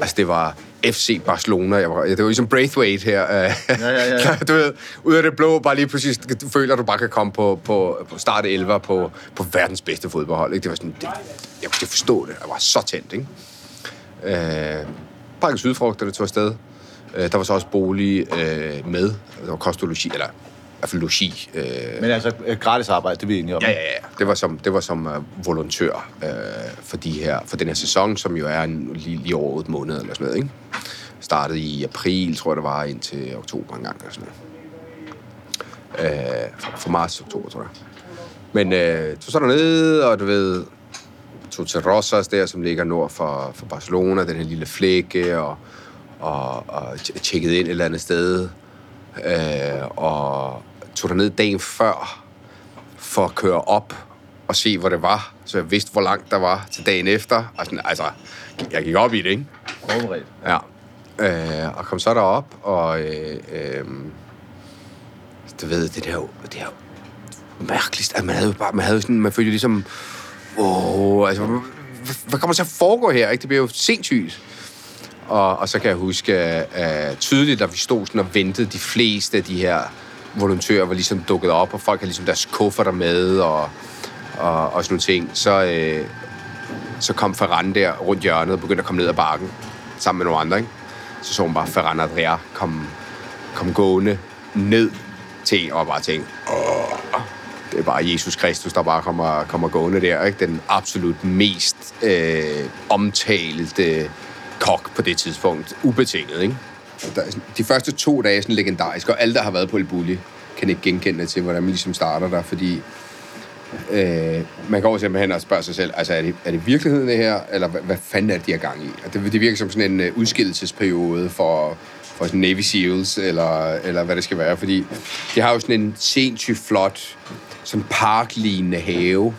altså det var FC Barcelona. Jeg var, det var ligesom Braithwaite her. Ja, ja, ja. <laughs> du ved, ud af det blå, bare lige pludselig, du føler, at du bare kan komme på, på, på start 11 på, på verdens bedste fodboldhold. Ikke? Det var sådan, det, jeg kunne forstå det. Jeg var så tændt, ikke? Øh, pakket sydfrugt, det tog afsted. Øh, der var så også bolig øh, med. Der var kost og logi, eller hvert fald logi. Øh, Men altså, øh, gratis arbejde, det er vi enige om. Ja, ja, ja. Det var som, det var som uh, volontør uh, for, de her, for den her sæson, som jo er en, lige, lige over 8 måneder eller sådan noget, ikke? Startede i april, tror jeg det var, indtil oktober engang eller sådan noget. Uh, fra, fra marts til oktober, tror jeg. Men uh, tog så derned, og du ved, tog til Rosas der, som ligger nord for, for Barcelona, den her lille flække, og, og, og tj- tjekkede ind et eller andet sted. Øh, og tog derned dagen før, for at køre op og se, hvor det var, så jeg vidste, hvor langt der var til dagen efter. Og sådan, altså, jeg gik op i det, ikke? Forberedt. Ja. Øh, og kom så derop, og øh, øh, du ved, det der, det er jo mærkeligt. Altså, man havde jo bare, man havde sådan, man følte ligesom, wow, altså, hvad, hvad kommer til at foregå her, ikke? Det bliver jo sindssygt. Og, og så kan jeg huske uh, tydeligt, at vi stod sådan og ventede, de fleste af de her volontører var ligesom dukket op, og folk havde ligesom deres kufferter med, og, og, og sådan nogle ting. Så, øh, så kom Ferran der rundt hjørnet og begyndte at komme ned ad bakken, sammen med nogle andre, ikke? Så så hun bare Ferran Adria komme kom gående ned til en, og bare tænkte, åh, det er bare Jesus Kristus, der bare kommer, kommer gående der, ikke? Den absolut mest øh, omtalte kok på det tidspunkt, ubetinget, ikke? Der, er de første to dage er sådan legendariske, og alle, der har været på El Bulli, kan ikke genkende det til, hvordan man ligesom starter der, fordi øh, man går simpelthen og spørger sig selv, altså er det, er det virkeligheden det her, eller hvad, hvad fanden er det, de har gang i? Og det, det virker som sådan en uh, udskillelsesperiode for, for sådan Navy Seals, eller, eller hvad det skal være, fordi de har jo sådan en sindssygt flot, sådan parklignende have,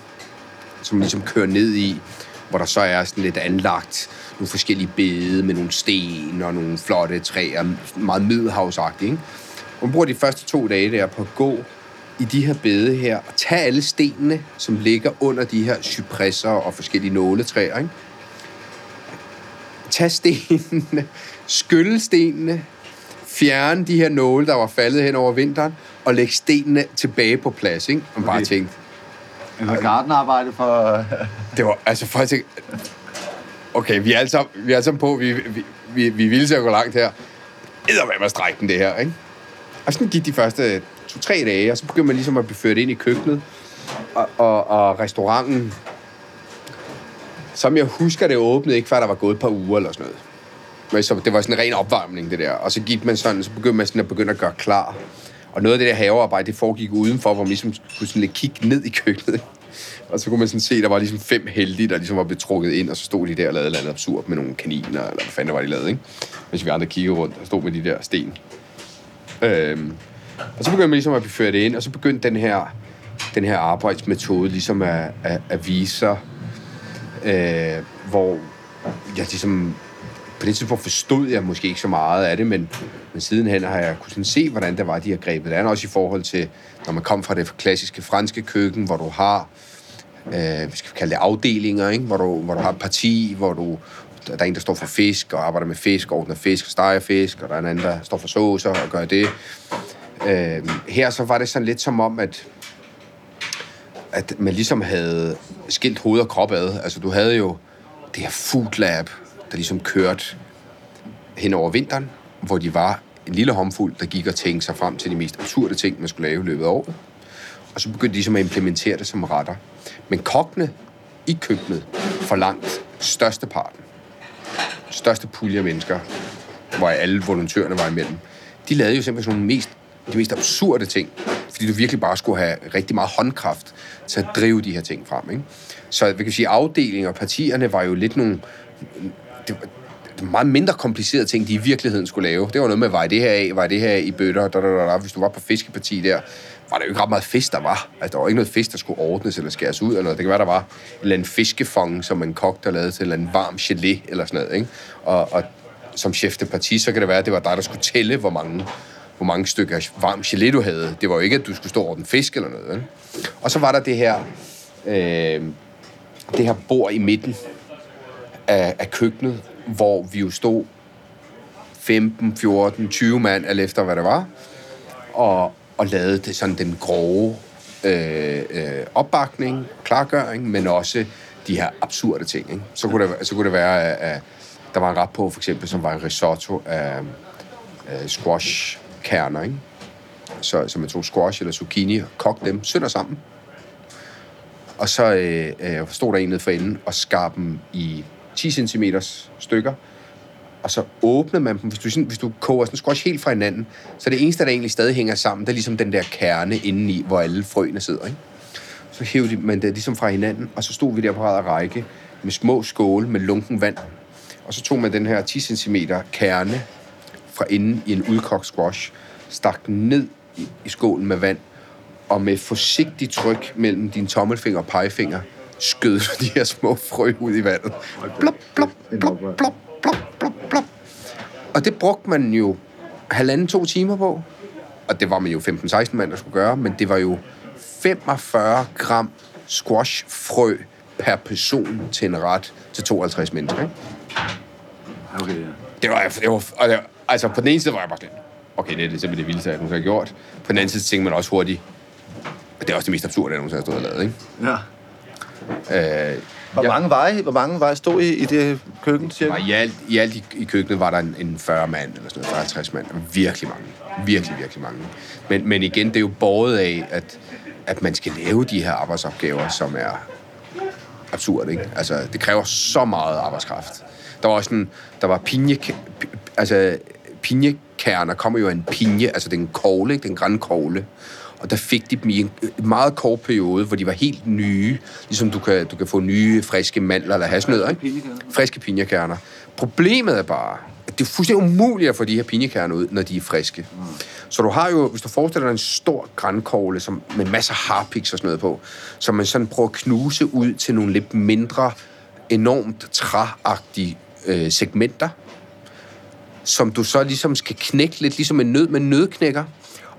som man ligesom kører ned i, hvor der så er sådan lidt anlagt nogle forskellige bede med nogle sten og nogle flotte træer, meget middelhavsagtigt, ikke? Og man bruger de første to dage der på at gå i de her bede her, og tage alle stenene, som ligger under de her cypresser og forskellige nåletræer, ikke? Tag stenene, skylle stenene, fjerne de her nåle, der var faldet hen over vinteren, og lægge stenene tilbage på plads, ikke? Bare Okay. tænkte, Altså, gardenarbejde for... det var, altså folk tænkte, okay, vi er alle sammen, vi er alle sammen på, vi, vi, vi, vi ville til at gå langt her. Eddermame hvad strække den, det her, ikke? Og sådan gik de første to-tre dage, og så begyndte man ligesom at blive ført ind i køkkenet, og, og, og restauranten som jeg husker, det åbnede ikke, før der var gået et par uger eller sådan noget. Men så, det var sådan en ren opvarmning, det der. Og så gik man sådan, så begyndte man sådan at begynde at gøre klar. Og noget af det der havearbejde, det foregik udenfor, hvor man ligesom kunne sådan lidt kigge ned i køkkenet. Og så kunne man sådan se, der var ligesom fem heldige, der ligesom var betrukket ind, og så stod de der og lavede noget absurd med nogle kaniner, eller hvad fanden var de lavet, ikke? Hvis vi andre kiggede rundt og stod med de der sten. Øhm, og så begyndte man ligesom at ført det ind, og så begyndte den her, den her arbejdsmetode ligesom at, at, at vise sig, øh, hvor jeg ligesom det tidspunkt forstod jeg måske ikke så meget af det, men, men sidenhen har jeg kunnet se, hvordan det var, de har grebet det an, også i forhold til, når man kom fra det klassiske franske køkken, hvor du har, øh, vi skal vi kalde det, afdelinger, ikke? Hvor, du, hvor du har et parti, hvor du, der er en, der står for fisk og arbejder med fisk, ordner fisk og steger fisk, og der er en anden, der står for saucer og gør det. Øh, her så var det sådan lidt som om, at at man ligesom havde skilt hoved og krop ad. Altså, du havde jo det her food lab, der ligesom kørte hen over vinteren, hvor de var en lille håndfuld, der gik og tænkte sig frem til de mest absurde ting, man skulle lave i løbet af året. Og så begyndte de ligesom at implementere det som retter. Men kokkene i køkkenet forlangt størsteparten, største pulje af mennesker, hvor alle volontørerne var imellem, de lavede jo simpelthen sådan nogle mest, de mest absurde ting, fordi du virkelig bare skulle have rigtig meget håndkraft til at drive de her ting frem. Ikke? Så vi kan sige, afdelinger og partierne var jo lidt nogle... Det var, meget mindre komplicerede ting, de i virkeligheden skulle lave. Det var noget med, var det her af, var det her i bøtter, da, da, da, da. hvis du var på fiskeparti der, var der jo ikke ret meget fisk, der var. Altså, der var ikke noget fisk, der skulle ordnes eller skæres ud, eller noget. Det kan være, der var en eller anden fiskefong, som en kok, der lavede til en eller anden varm gelé, eller sådan noget, ikke? Og, og som chef de parti, så kan det være, at det var dig, der skulle tælle, hvor mange, hvor mange stykker varm gelé du havde. Det var jo ikke, at du skulle stå over den fisk eller noget. Ikke? Og så var der det her, øh, det her bord i midten af, af køkkenet, hvor vi jo stod 15, 14, 20 mand, alt efter hvad det var, og, og lavede det sådan den grove øh, øh, opbakning, klargøring, men også de her absurde ting. Ikke? Så, kunne det, så kunne det være, at, at der var en ret på, for eksempel, som var en risotto af, øh, squash-kerner, ikke? Så, så man tog squash eller zucchini og kogte dem sønder sammen. Og så øh, øh, stod der en nede for enden og skar dem i 10 cm stykker. Og så åbnede man dem. Hvis du, sådan, hvis du koger sådan en squash helt fra hinanden, så det eneste, der egentlig stadig hænger sammen, det er ligesom den der kerne indeni, hvor alle frøene sidder. Ikke? Så hævde man det ligesom fra hinanden, og så stod vi der på ræd række med små skåle med lunken vand. Og så tog man den her 10 cm kerne fra inden i en udkogt squash, stak den ned i, i skålen med vand, og med forsigtigt tryk mellem din tommelfinger og pegefinger, skød <laughs> de her små frø ud i vandet. Blop, blop, blop, blop, blop, blop, blop. Og det brugte man jo halvanden, to timer på. Og det var man jo 15-16 mand, der skulle gøre, men det var jo 45 gram squashfrø per person til en ret til 52 mennesker. Ikke? Okay, ja. Det var, det var, og det, altså på den ene side var jeg bare sådan, okay, det er det simpelthen det vildeste, jeg nogensinde har gjort. På den anden side tænkte man også hurtigt, det er også det mest absurde, jeg nogensinde har stået og lavet, ikke? ja. Øh, Hvor, Ja. mange veje, hvor mange veje stod I i det køkken, cirka? i alt, i, alt i, i køkkenet var der en, en 40 mand, eller sådan noget, 50 mand. Virkelig mange. Virkelig, virkelig mange. Men, men igen, det er jo båret af, at, at man skal lave de her arbejdsopgaver, som er absurd, ikke? Altså, det kræver så meget arbejdskraft. Der var også en, der var pinje, altså, pinjekerner kommer jo af en pinje, altså det er en kogle, ikke? Det er en grænkogle. Og der fik de dem i en en meget kort periode, hvor de var helt nye. Ligesom du kan, du kan få nye, friske mandler eller hasnødder, ikke? Friske pinjekerner. Problemet er bare, at det er fuldstændig umuligt at få de her pinjekerner ud, når de er friske. Så du har jo, hvis du forestiller dig en stor grænkogle som, med masser af harpiks og sådan noget på, som man sådan prøver at knuse ud til nogle lidt mindre, enormt træagtige øh, segmenter, som du så ligesom skal knække lidt, ligesom en nød med nødknækker.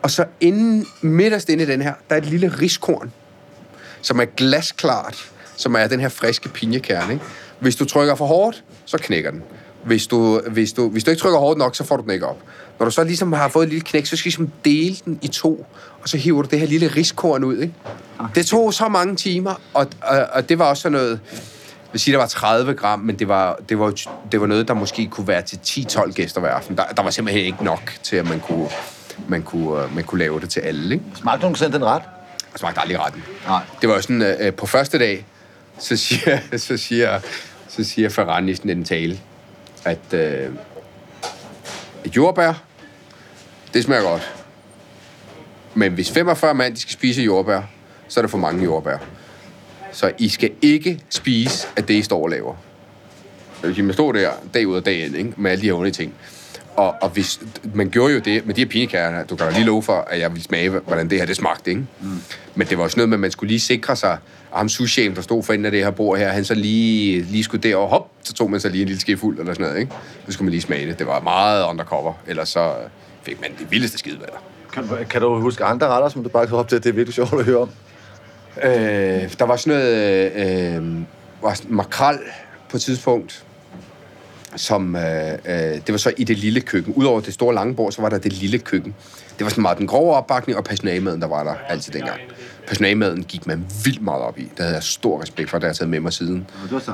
Og så inden, midterst inde i den her, der er et lille riskorn, som er glasklart, som er den her friske pinjekerne. Ikke? Hvis du trykker for hårdt, så knækker den. Hvis du, hvis, du, hvis du ikke trykker hårdt nok, så får du den ikke op. Når du så ligesom har fået et lille knæk, så skal du ligesom dele den i to, og så hiver du det her lille riskorn ud. Ikke? Det tog så mange timer, og, og, og det var også sådan noget... Jeg vil sige, der var 30 gram, men det var, det var, det var noget, der måske kunne være til 10-12 gæster hver aften. Der, der var simpelthen ikke nok til, at man kunne, man kunne, øh, man kunne lave det til alle. Ikke? Smagte du nogensinde den ret? Jeg smagte aldrig retten. Nej. Det var jo sådan, øh, på første dag, så siger, <laughs> så siger så siger Ferran i sådan en tale, at øh, jordbær, det smager godt. Men hvis 45 mand de skal spise jordbær, så er der for mange jordbær. Så I skal ikke spise af det, I står og laver. Det vil sige, man står der dag ud og dag ind, ikke? med alle de her onde ting. Og, og hvis, man gjorde jo det med de her pinekager, du kan da lige love for, at jeg ville smage, hvordan det her det smagte. Ikke? Mm. Men det var også noget med, at man skulle lige sikre sig, at ham sushi der stod for enden af det her bord her, han så lige, lige skulle derover, hop, så tog man så lige en lille skefuld eller sådan noget. Ikke? Så skulle man lige smage det. Det var meget undercover, ellers så fik man det vildeste skidevætter. Kan, du- kan du huske andre retter, som du bare kan op til? Det er virkelig sjovt at høre om. Øh, der var sådan noget øh, var sådan makrel på et tidspunkt, som, øh, øh, det var så i det lille køkken. Udover det store lange bord, så var der det lille køkken. Det var sådan meget den grove opbakning, og personalemaden, der var der altid dengang. Personalemaden gik man vildt meget op i. Det havde jeg stor respekt for, da jeg har taget med mig siden.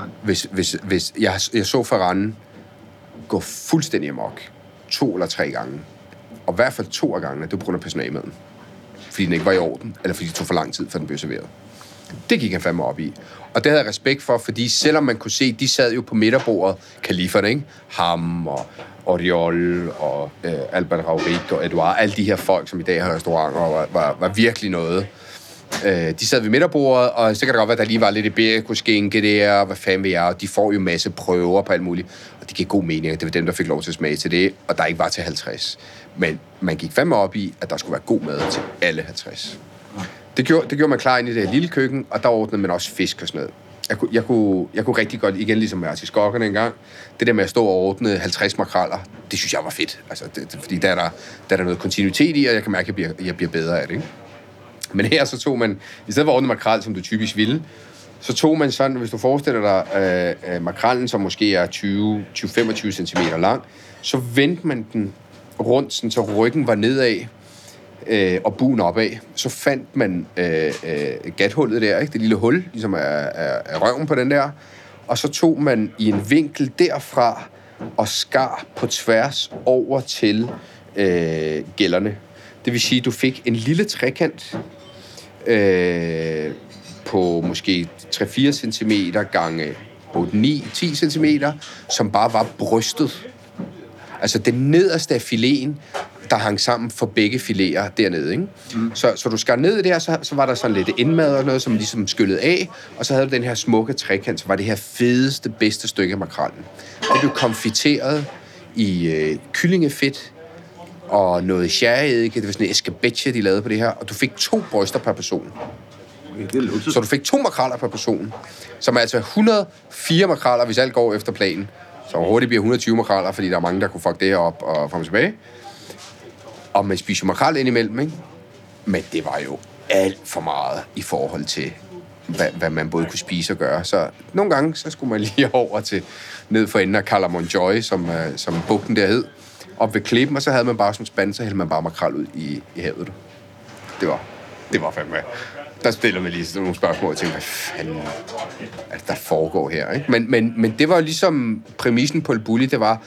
Det. Hvis, hvis, hvis jeg, jeg så Ferran gå fuldstændig amok to eller tre gange, og i hvert fald to af gangene, det var på grund af personalemaden. Fordi den ikke var i orden, eller fordi det tog for lang tid, før den blev serveret. Det gik han fandme op i. Og det havde jeg respekt for, fordi selvom man kunne se, de sad jo på midterbordet, kaliferne, ikke? Ham og Oriol og øh, Albert Raurik og Edouard, alle de her folk, som i dag har restauranter, var, var, var virkelig noget. Øh, de sad ved midterbordet, og så kan det godt være, at der lige var lidt iberikoskinke der, og hvad fanden ved jeg, og de får jo masse prøver på alt muligt. Og det giver god mening, at det var dem, der fik lov til at smage til det, og der ikke var til 50. Men man gik fandme op i, at der skulle være god mad til alle 50. Det gjorde, det gjorde man klar ind i det her lille køkken, og der ordnede man også fisk og sådan noget. Jeg kunne, jeg kunne, jeg kunne rigtig godt, igen ligesom skokkerne en engang, det der med at stå og ordne 50 makraller, det synes jeg var fedt. Altså, det, det, fordi der er der, der er der noget kontinuitet i, og jeg kan mærke, at jeg bliver, jeg bliver bedre af det. Ikke? Men her så tog man, i stedet for at ordne makrel, som du typisk ville, så tog man sådan, hvis du forestiller dig øh, øh makrallen, som måske er 20-25 cm lang, så vendte man den rundt, sådan, så ryggen var nedad, øh, og buen opad. Så fandt man øh, øh, gathullet der, ikke? det lille hul, ligesom er, er, er røven på den der, og så tog man i en vinkel derfra og skar på tværs over til øh, gælderne. Det vil sige, at du fik en lille trekant øh, på måske 3-4 cm gange 8-9-10 cm, som bare var brystet. Altså det nederste af filéen, der hang sammen for begge filéer dernede. Ikke? Mm. Så, så du skar ned der, så, så var der sådan lidt indmad og noget, som ligesom skyllede af, og så havde du den her smukke trekant, som var det her fedeste, bedste stykke af makrallen. Det blev konfiteret i øh, kyllingefedt, og noget sherryeddike, det var sådan en escabeche, de lavede på det her, og du fik to bryster per person. Det er luksus. Så du fik to makraller per person, som er altså 104 makraller, hvis alt går efter planen. Så hurtigt bliver 120 makraller, fordi der er mange, der kunne fuck det her op og og tilbage. Og man spiser jo makrel indimellem, ikke? Men det var jo alt for meget i forhold til, hvad, hvad man både kunne spise og gøre. Så nogle gange, så skulle man lige <laughs> over til ned for enden af Calamon Joy, som, øh, som bugten der hed, op ved klippen, og så havde man bare som spand, så hældte man bare makrel ud i, i havet. Det var, det var fandme... Der stiller man lige sådan nogle spørgsmål, og tænker, hvad fanden er det, der foregår her? Ikke? Men, men, men det var jo ligesom præmissen på El Bulli, det var,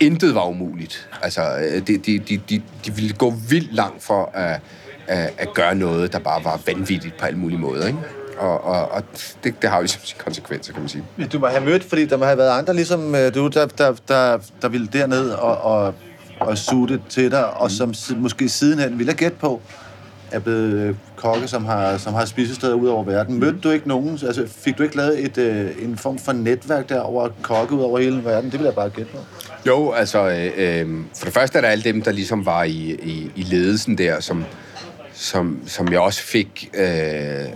intet var umuligt. Altså, øh, de, de, de, de, de ville gå vildt langt for at, at, at gøre noget, der bare var vanvittigt på alle mulige måder. Ikke? Og, og, og det, det har jo ligesom sine konsekvenser, kan man sige. Du må have mødt, fordi der må have været andre ligesom øh, du, der, der, der, der ville derned og, og, og suge det til dig, og som måske sidenhen, ville have gætte på, er blevet øh, kokke, som har, som har spisesteder ud over verden. Mødte du ikke nogen, altså fik du ikke lavet et, øh, en form for netværk der over kokke ud over hele verden? Det vil jeg bare gætte på. Jo, altså, øh, øh, for det første er der alle dem, der ligesom var i, i, i ledelsen der, som, som, som jeg også fik øh,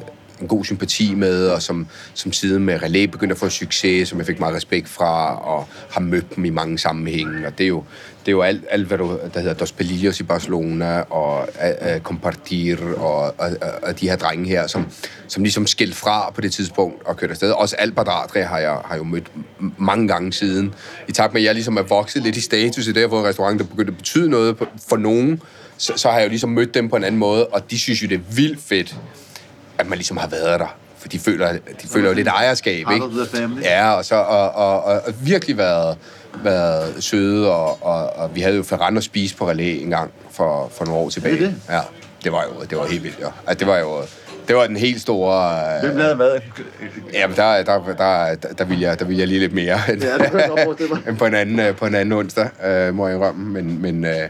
en god sympati med, og som, som siden med Relais begyndte at få succes, som jeg fik meget respekt fra, og har mødt dem i mange sammenhænge. Og det er jo, det er jo alt, alt hvad du, der hedder Dos Pelillos i Barcelona, og uh, Compartir, og, og, og, og de her drenge her, som, som ligesom skilt fra på det tidspunkt og kørte afsted. Også Albert Adre har jeg, har jo mødt mange gange siden. I takt med, at jeg ligesom er vokset lidt i status i det, hvor en restaurant, der begyndte at betyde noget for nogen, så, så har jeg jo ligesom mødt dem på en anden måde, og de synes jo, det er vildt fedt, at man ligesom har været der. For de føler, de føler jo lidt ejerskab, ikke? Ja, og, så, og, og, og, og virkelig været, været søde, og, og, og vi havde jo Ferrand at spise på Relais en gang for, for nogle år tilbage. det? Ja, det var jo det var helt vildt, ja. Altså, det var jo Det var den helt store... Hvem Øh, lavede hvad? jamen, der, der, der, der, der, ville jeg, der ville jeg lige lidt mere end, Ja, det jeg <laughs> end på, en anden, øh, på en anden onsdag, øh, må jeg indrømme. Men, men øh,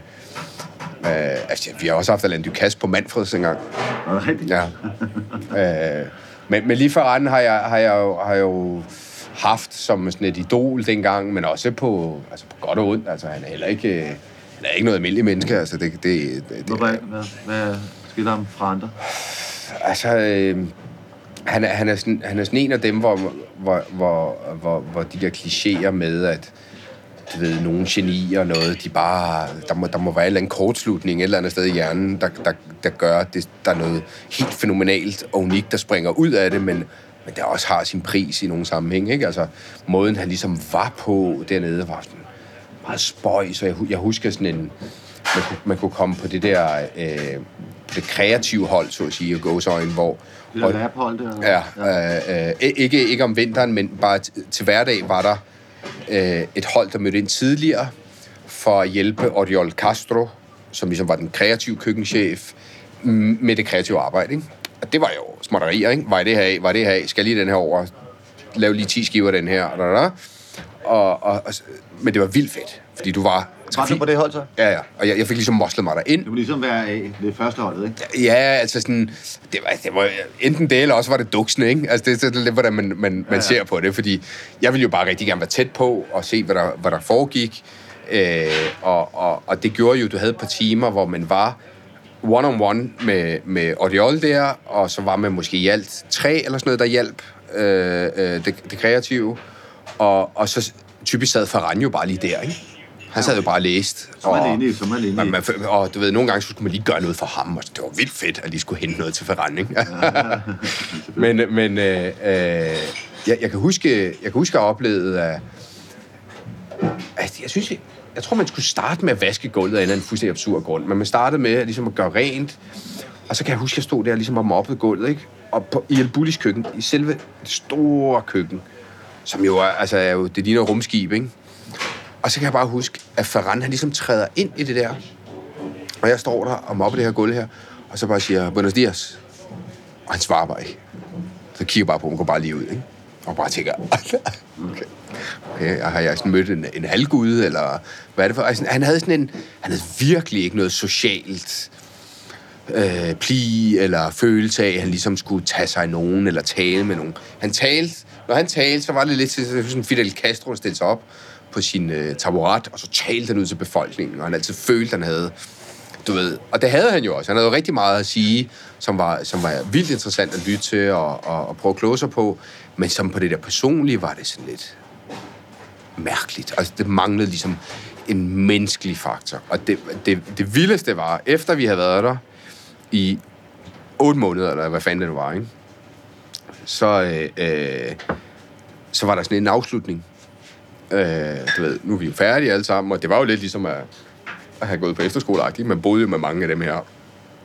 øh, altså, vi har også haft Alain Ducasse på Manfreds engang. Det rigtigt? Ja. øh, men, men lige for retten har jeg, har, jeg jo, har jeg jo haft som sådan et idol dengang, men også på, altså på godt og ondt. Altså, han er heller ikke, øh, han er ikke noget almindeligt menneske. Altså, det, det, det, ikke? Hvad, hvad skiller ham fra andre? altså, øh, han, er, han, er sådan, han er sådan en af dem, hvor, hvor, hvor, hvor, hvor de der klichéer med, at du ved, nogle genier og noget, de bare, der må, der må være en eller anden kortslutning et eller andet sted i hjernen, der, der, der gør, at det, der er noget helt fænomenalt og unikt, der springer ud af det, men, men der også har sin pris i nogle sammenhæng, ikke? Altså, måden han ligesom var på dernede, var sådan meget spøj, så jeg, jeg husker sådan en, man kunne, man kunne komme på det der, øh, på det kreative hold, så at sige, og gåsøjne, hvor, Det der laphold der? Ja, øh, øh, ikke, ikke om vinteren, men bare til hverdag var der øh, et hold, der mødte ind tidligere for at hjælpe Oriol Castro, som ligesom var den kreative køkkenchef, med det kreative arbejde. Ikke? Og det var jo småtterier, ikke? Var det her af? Var det her af? Skal lige den her over? Lav lige 10 skiver den her. Da, da, da. Og, og, og, men det var vildt fedt, fordi du var... Var du på det hold så? Ja, ja. Og jeg, jeg fik ligesom moslet mig derind. Det må ligesom være A, det første holdet, ikke? Ja, altså sådan, det var, det var enten det, eller også var det duksende, ikke? Altså det, det er lidt, hvordan man, man, man Ja, ja. ser på det, fordi jeg ville jo bare rigtig gerne være tæt på og se, hvad der, hvad der foregik. Øh, og, og, og det gjorde jo, at du havde et par timer, hvor man var one-on-one med, med Oriol der, og så var man måske i alt tre eller sådan noget, der hjalp øh, øh, det, det kreative. Og, og så typisk sad Ferran jo bare lige der, ikke? Han sad jo bare og læste. Man og- enig, så er man man, og du ved, nogle gange så skulle man lige gøre noget for ham, og det var vildt fedt, at de skulle hente noget til Ferran, ikke? <laughs> men men øh, øh, jeg, jeg, kan huske, jeg kan huske, at jeg oplevede, at, at jeg synes, jeg, tror, man skulle starte med at vaske gulvet af en eller anden fuldstændig absurd grund, men man startede med ligesom at gøre rent, og så kan jeg huske, at jeg stod der ligesom og moppede gulvet, ikke? Og på, i El køkken, i selve det store køkken, som jo er, altså, er jo, det ligner rumskib, ikke? Og så kan jeg bare huske, at Ferran, han ligesom træder ind i det der. Og jeg står der og mopper det her gulv her, og så bare siger, Buenos dias. Og han svarer bare ikke. Så kigger jeg bare på ham, går bare lige ud, ikke? Og bare tænker, <laughs> okay. okay har jeg sådan mødt en, en halvgud, eller hvad er det for? Altså, han havde sådan en, han havde virkelig ikke noget socialt øh, pli eller følelse af, at han ligesom skulle tage sig nogen eller tale med nogen. Han talte, når han talte, så var det lidt til sådan Fidel Castro, stillede sig op på sin øh, taburet, og så talte han ud til befolkningen, og han altid følte, han havde du ved, og det havde han jo også. Han havde jo rigtig meget at sige, som var, som var vildt interessant at lytte til og, og, og prøve at kloge sig på. Men som på det der personlige var det sådan lidt mærkeligt. Altså, det manglede ligesom en menneskelig faktor. Og det, det, det vildeste var, efter vi havde været der i otte måneder, eller hvad fanden det nu var, ikke? Så, øh, øh, så var der sådan en afslutning. Øh, du ved, nu er vi jo færdige alle sammen, og det var jo lidt ligesom at, at have gået på efterskole Man boede jo med mange af dem her,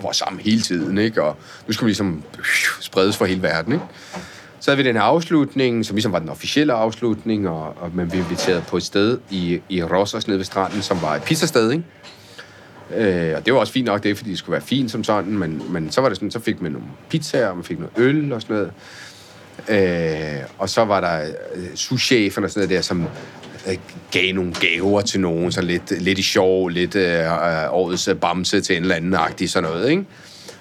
var sammen hele tiden, ikke? Og nu skal vi ligesom øh, spredes for hele verden, ikke? Så havde vi den her afslutning, som ligesom var den officielle afslutning, og, og man blev inviteret på et sted i, i Rossos nede ved stranden, som var et pizzasted, ikke? Øh, og det var også fint nok det, fordi det skulle være fint som sådan, men, men så var det sådan, så fik man nogle pizzaer, og man fik noget øl og sådan noget. Øh, og så var der øh, souschefen og sådan noget der, som øh, gav nogle gaver til nogen, så lidt, lidt i sjov, lidt øh, øh årets bamse til en eller anden agtig sådan noget, ikke?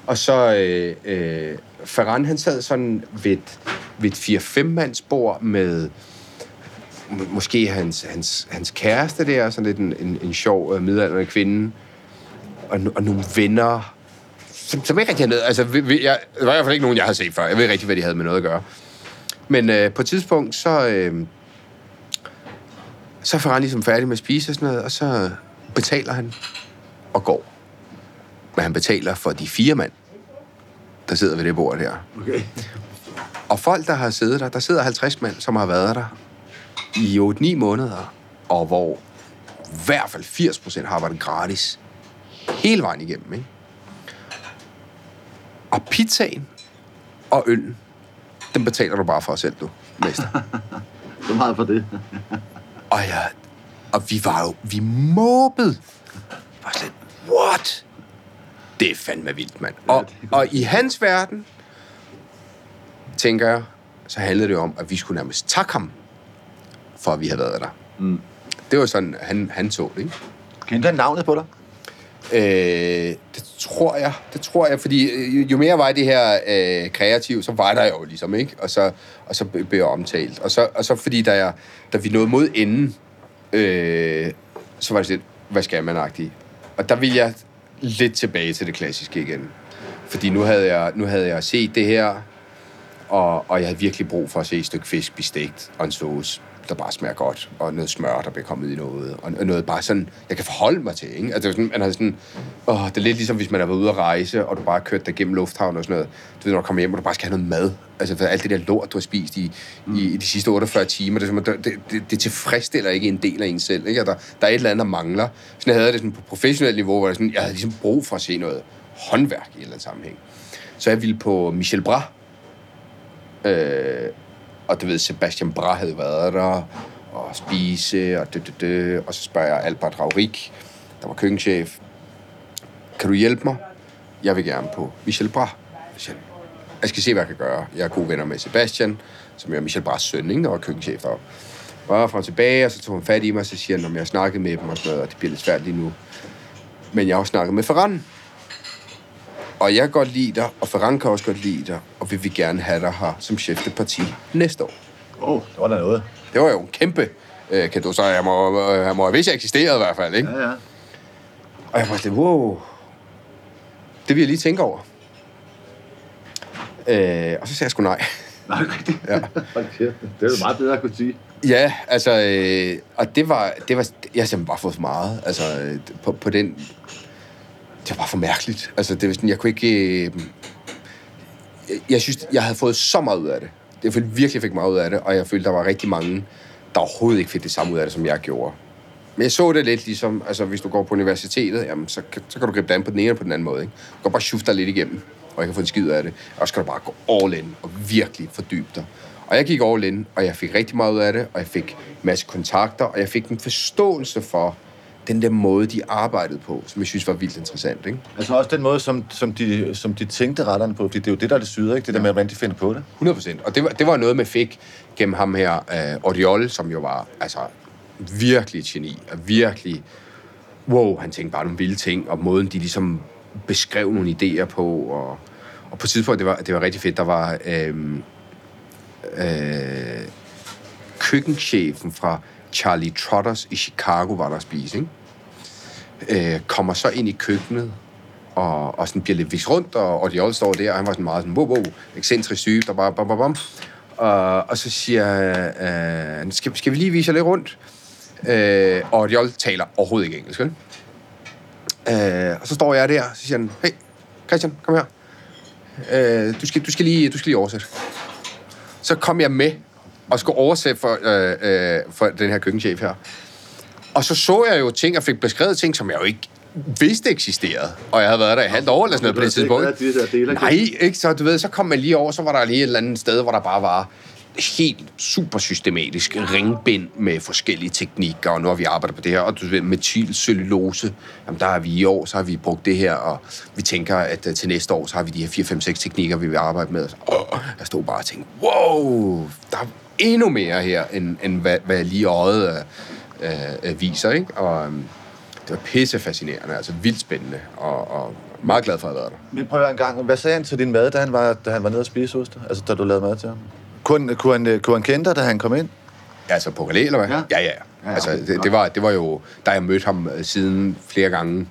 Og så øh, øh, Ferran, han sad sådan ved et, ved et 4-5-mands bord med måske hans, hans, hans kæreste der, sådan lidt en, en, en sjov uh, midaldrende kvinde, og, og nogle venner, som, som ikke rigtig havde noget, altså, vi, vi, jeg, det var i hvert fald ikke nogen, jeg havde set før. Jeg ved ikke rigtig, hvad de havde med noget at gøre. Men øh, på et tidspunkt, så, øh, så er Ferran ligesom færdig med at spise og sådan noget, og så betaler han og går. Men han betaler for de fire mand, der sidder ved det bord der. Okay. Og folk, der har siddet der, der sidder 50 mand, som har været der i 8-9 måneder, og hvor i hvert fald 80 procent har arbejdet gratis hele vejen igennem. Ikke? Og pizzaen og øllen, den betaler du bare for selv, du, mester. <laughs> Så meget for det. Og, ja, og vi var jo, vi måbede. Var sådan, what? Det er fandme vildt, mand. Og, og i hans verden, tænker jeg, så handlede det om, at vi skulle nærmest takke ham, for at vi havde været der. Mm. Det var sådan, han, han så det, ikke? Kendte han navnet på dig? Øh, det tror jeg, det tror jeg, fordi øh, jo mere var det her øh, kreativ, så var der jo ligesom, ikke? Og så, og så blev jeg omtalt. Og så, og så fordi da, jeg, da vi nåede mod enden, øh, så var det lidt, hvad skal man agtigt? Og der ville jeg lidt tilbage til det klassiske igen. Fordi nu havde jeg, nu havde jeg set det her, og, og jeg havde virkelig brug for at se et stykke fisk blive stegt, og en sauce, der bare smager godt, og noget smør, der bliver kommet i noget, og noget bare sådan, jeg kan forholde mig til, ikke? Altså, sådan, man har sådan, åh, det er lidt ligesom, hvis man har været ude at rejse, og du bare har kørt dig gennem lufthavn og sådan noget. Du ved, når du kommer hjem, og du bare skal have noget mad. Altså, for alt det der lort, du har spist i, mm. i, i de sidste 48 timer, det, det, det, det, tilfredsstiller ikke en del af en selv, ikke? Og der, der er et eller andet, der mangler. Sådan jeg havde det sådan på professionelt niveau, hvor jeg, sådan, jeg havde ligesom brug for at se noget håndværk i en eller anden sammenhæng. Så jeg ville på Michel Bras, øh, og du ved, Sebastian Bra havde været der, og spise, og det, det, det. Og så spørger jeg Albert Raurik, der var køkkenchef, kan du hjælpe mig? Jeg vil gerne på Michel Bra. Jeg skal se, hvad jeg kan gøre. Jeg er gode venner med Sebastian, som er Michel Bras søn, ikke, der var køkkenchef Og Og fra tilbage, og så tog han fat i mig, og så siger han, om jeg har snakket med dem og sådan noget, og det bliver lidt svært lige nu. Men jeg har også snakket med Ferran, og jeg kan godt lide dig, og Ferran kan også godt lide dig, og vi vil gerne have dig her som chef de parti næste år. Åh, oh, det var da noget. Det var jo en kæmpe øh, kado, så jeg må, øh, jeg må have vidst, jeg eksisterede i hvert fald, ikke? Ja, ja. Og jeg var sådan, wow, det vil jeg lige tænke over. Øh, og så sagde jeg sgu nej. Nej, rigtigt. <laughs> Ja. det er jo meget bedre at kunne sige. Ja, altså, øh, og det var, det var, jeg har simpelthen bare fået for meget, altså, øh, på, på den, det var bare for mærkeligt. Altså, det var sådan, jeg kunne ikke, øh, jeg, jeg synes, jeg havde fået så meget ud af det. Jeg følte virkelig fik meget ud af det, og jeg følte, der var rigtig mange, der overhovedet ikke fik det samme ud af det, som jeg gjorde. Men jeg så det lidt ligesom, altså hvis du går på universitetet, jamen, så, så kan du gribe det an på den ene og på den anden måde. Ikke? Du kan bare shufte dig lidt igennem, og jeg kan få en skid af det. Og så kan du bare gå all in og virkelig fordybe dig. Og jeg gik all in, og jeg fik rigtig meget ud af det, og jeg fik en masse kontakter, og jeg fik en forståelse for den der måde, de arbejdede på, som jeg synes var vildt interessant. Ikke? Altså også den måde, som, som, de, som de tænkte retterne på, fordi det er jo det, der er det syde, ikke? Det der med, hvordan de finder på det. 100 procent. Og det var, det var noget, man fik gennem ham her, uh, Oriol, som jo var altså, virkelig et geni, og virkelig, wow, han tænkte bare nogle vilde ting, og måden, de ligesom beskrev nogle idéer på, og, og på et tidspunkt, det var, det var rigtig fedt, der var øhm, øh, køkkenchefen fra Charlie Trotters i Chicago, var der at spise, ikke? Øh, kommer så ind i køkkenet, og, og sådan bliver lidt vist rundt, og, og de alle står der, og han var sådan meget sådan, wow, wow, ekscentrisk syg, der bare bam, bam, bam. Og, og så siger øh, skal, skal vi lige vise jer lidt rundt? Øh, og Jol taler overhovedet ikke engelsk, vel? Øh, og så står jeg der, og så siger han, hey, Christian, kom her. Øh, du, skal, du, skal lige, du skal lige oversætte. Så kom jeg med og skulle oversætte for, øh, øh, for den her køkkenchef her. Og så så jeg jo ting, og fik beskrevet ting, som jeg jo ikke vidste eksisterede. Og jeg havde været der i halvt år eller sådan noget på det tidspunkt. De Nej, ikke? Så du ved, så kom man lige over, så var der lige et eller andet sted, hvor der bare var helt super systematisk ringbind med forskellige teknikker, og nu har vi arbejdet på det her, og du ved, metylcellulose, jamen der har vi i år, så har vi brugt det her, og vi tænker, at uh, til næste år, så har vi de her 4, 5, 6 teknikker, vi vil arbejde med. Og jeg stod bare og tænkte, wow, der er endnu mere her, end, end hvad, hvad lige øjet uh, viser, ikke? Og um, det var pisse fascinerende, altså vildt spændende, og, og meget glad for at have været der. Men prøv en gang, hvad sagde han til din mad, da han var, da han var nede og spise hos dig? Altså, da du lavede mad til ham? Kunne, kunne, han, kunne han kende dig, da han kom ind? Altså på Galé, eller hvad? Ja. ja, ja. ja altså, det, det, var, det var jo, da jeg mødte ham øh, siden flere gange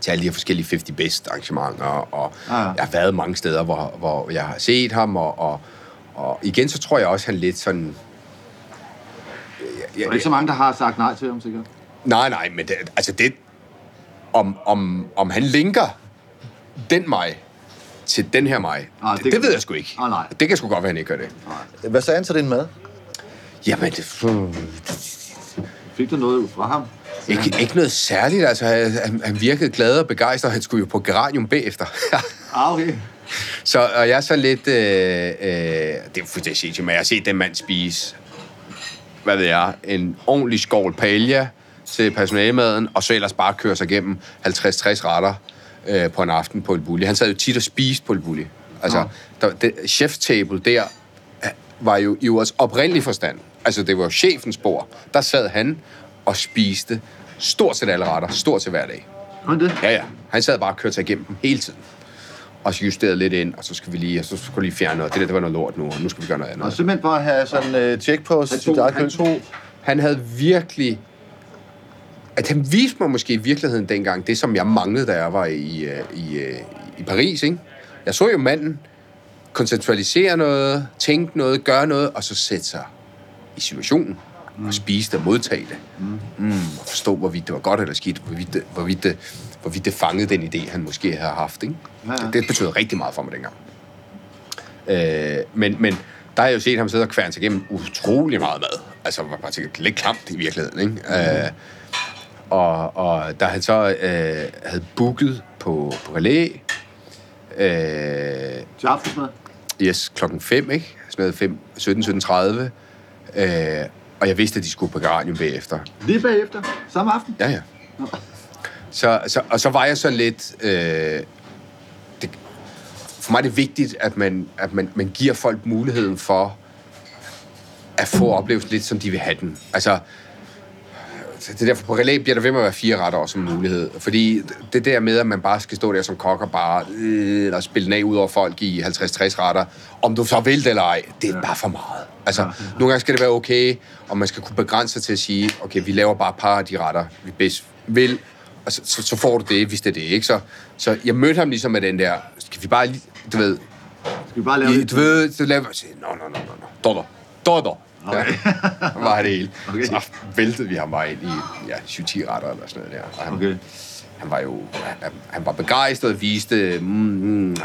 til alle de her forskellige 50 Best arrangementer, og Ja, ja. jeg har været mange steder, hvor, hvor jeg har set ham, og, og, og igen, så tror jeg også, han lidt sådan... Jeg, Der er ikke så mange, der har sagt nej til ham, sikkert. Nej, nej, men det, altså det... Om, om, om han linker den mig til den her mig, Nej, det, det- det, det ved jeg sgu ikke. Ah, nej. Det kan sgu godt være, han ikke gør det. Hvad sagde han til din mad? Jamen, det, Fik du noget fra ham? Ikke, ikke noget særligt, altså han, han virkede glad og begejstret, han skulle jo på geranium bagefter. <laughs> Ah, okay. så og jeg er så lidt, øh, øh, det er fuldstændig sindssygt, men jeg har set den mand spise, hvad ved jeg, en ordentlig skål paella til personalemaden, og så ellers bare køre sig igennem 50-60 retter øh, på en aften på El Bulli. Han sad jo tit og spiste på El Bulli. Altså, der, det, chef table der øh, var jo i vores oprindelige forstand. Altså, det var chefens bord. Der sad han og spiste stort set alle retter, stort set hver dag. Var det? Ja, ja. Han sad bare og kørte sig igennem dem hele tiden. Og så justerede lidt ind, og så skal vi lige, og så skulle vi lige fjerne noget. Det der, det var noget lort nu, og nu skal vi gøre noget andet. Og simpelthen bare have sådan uh, check på Han sit tog, eget han, han havde virkelig... At han viste mig måske i virkeligheden dengang, det som jeg manglede, da jeg var i, øh, i, øh, i Paris, ikke? Jeg så jo manden konceptualisere noget, tænke noget, gøre noget, og så sætte sig i situationen mm. og spise det og modtage det. Mm. Mm, og forstå, hvorvidt det var godt eller skidt, hvorvidt det, hvorvidt det, hvorvidt det fangede den idé, han måske havde haft. Ikke? Ja, ja. Det, det betød rigtig meget for mig dengang. Øh, men, men der har jeg jo set ham sidde og kværne sig igennem utrolig meget mad. Altså, var bare tænkt, lidt klamt i virkeligheden, ikke? Mm. Øh, og, og da han så øh, havde booket på, på relæ, øh, Til aftensmad. yes, klokken 5, ikke? Sådan noget 5, 17, 17.30. Øh, og jeg vidste, at de skulle på Garanium bagefter. Lige bagefter. Samme aften. Ja, ja. Så, så, og så var jeg sådan lidt... Øh, det, for mig er det vigtigt, at man, at man, man giver folk muligheden for at få oplevelsen lidt, som de vil have den. Altså, det er derfor på relæ bliver der ved med at være fire retter også som mulighed. Fordi det der med, at man bare skal stå der som kok og bare øh, eller spille den af ud over folk i 50-60 retter, om du så vil det eller ej, det er bare for meget. Altså, nogle gange skal det være okay, og man skal kunne begrænse sig til at sige, okay, vi laver bare et par af de retter, vi bedst vil, og så, så, så får du det, hvis det er det, ikke? Så, så jeg mødte ham ligesom med den der, skal vi bare lige, du ved, Skal vi bare lave lidt? du ved, så laver jeg, nå, nå, nå, nå, nå, dotter, dotter. Okay. Ja, var det hele. <laughs> Okay. Så væltede vi ham bare ind i ja, 7-10 retter eller sådan noget der. Og han, Okay. han var jo han, han var begejstret og viste, mm, mm,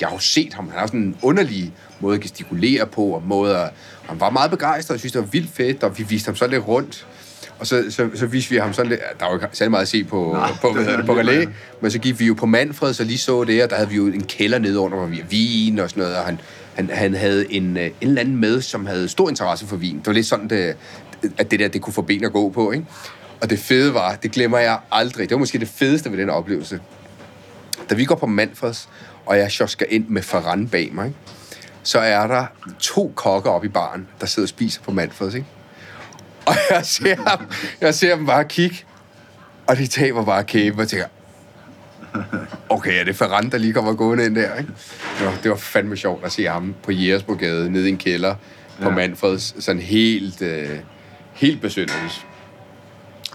jeg har jo set ham, han har sådan en underlig måde at gestikulere på, og måde at, og han var meget begejstret, og synes det var vildt fedt, og vi viste ham så lidt rundt. Og så, så, så viste vi ham sådan lidt, der var jo ikke særlig meget at se på, Nej, på, hvad det på meget. men så gik vi jo på Manfred, så lige så det, og der havde vi jo en kælder nede under, hvor vi havde vin og sådan noget, og han, han, han havde en, øh, en eller anden med, som havde stor interesse for vin. Det var lidt sådan, det, at det der, det kunne få ben at gå på, ikke? Og det fede var, det glemmer jeg aldrig, det var måske det fedeste ved den oplevelse. Da vi går på Manfreds, og jeg sjosker ind med Ferran bag mig, ikke? Så er der to kokker oppe i baren, der sidder og spiser på Manfreds, ikke? Og jeg ser ham, jeg ser dem bare kigge, og de taber bare kæbe, og tænker, okay, er det Ferran, der lige kommer gående ind der, ikke? Det var, det var fandme sjovt at se ham på Jægersbrogade, nede i en kælder, på Ja. Manfreds, sådan helt, øh, helt besynderligt.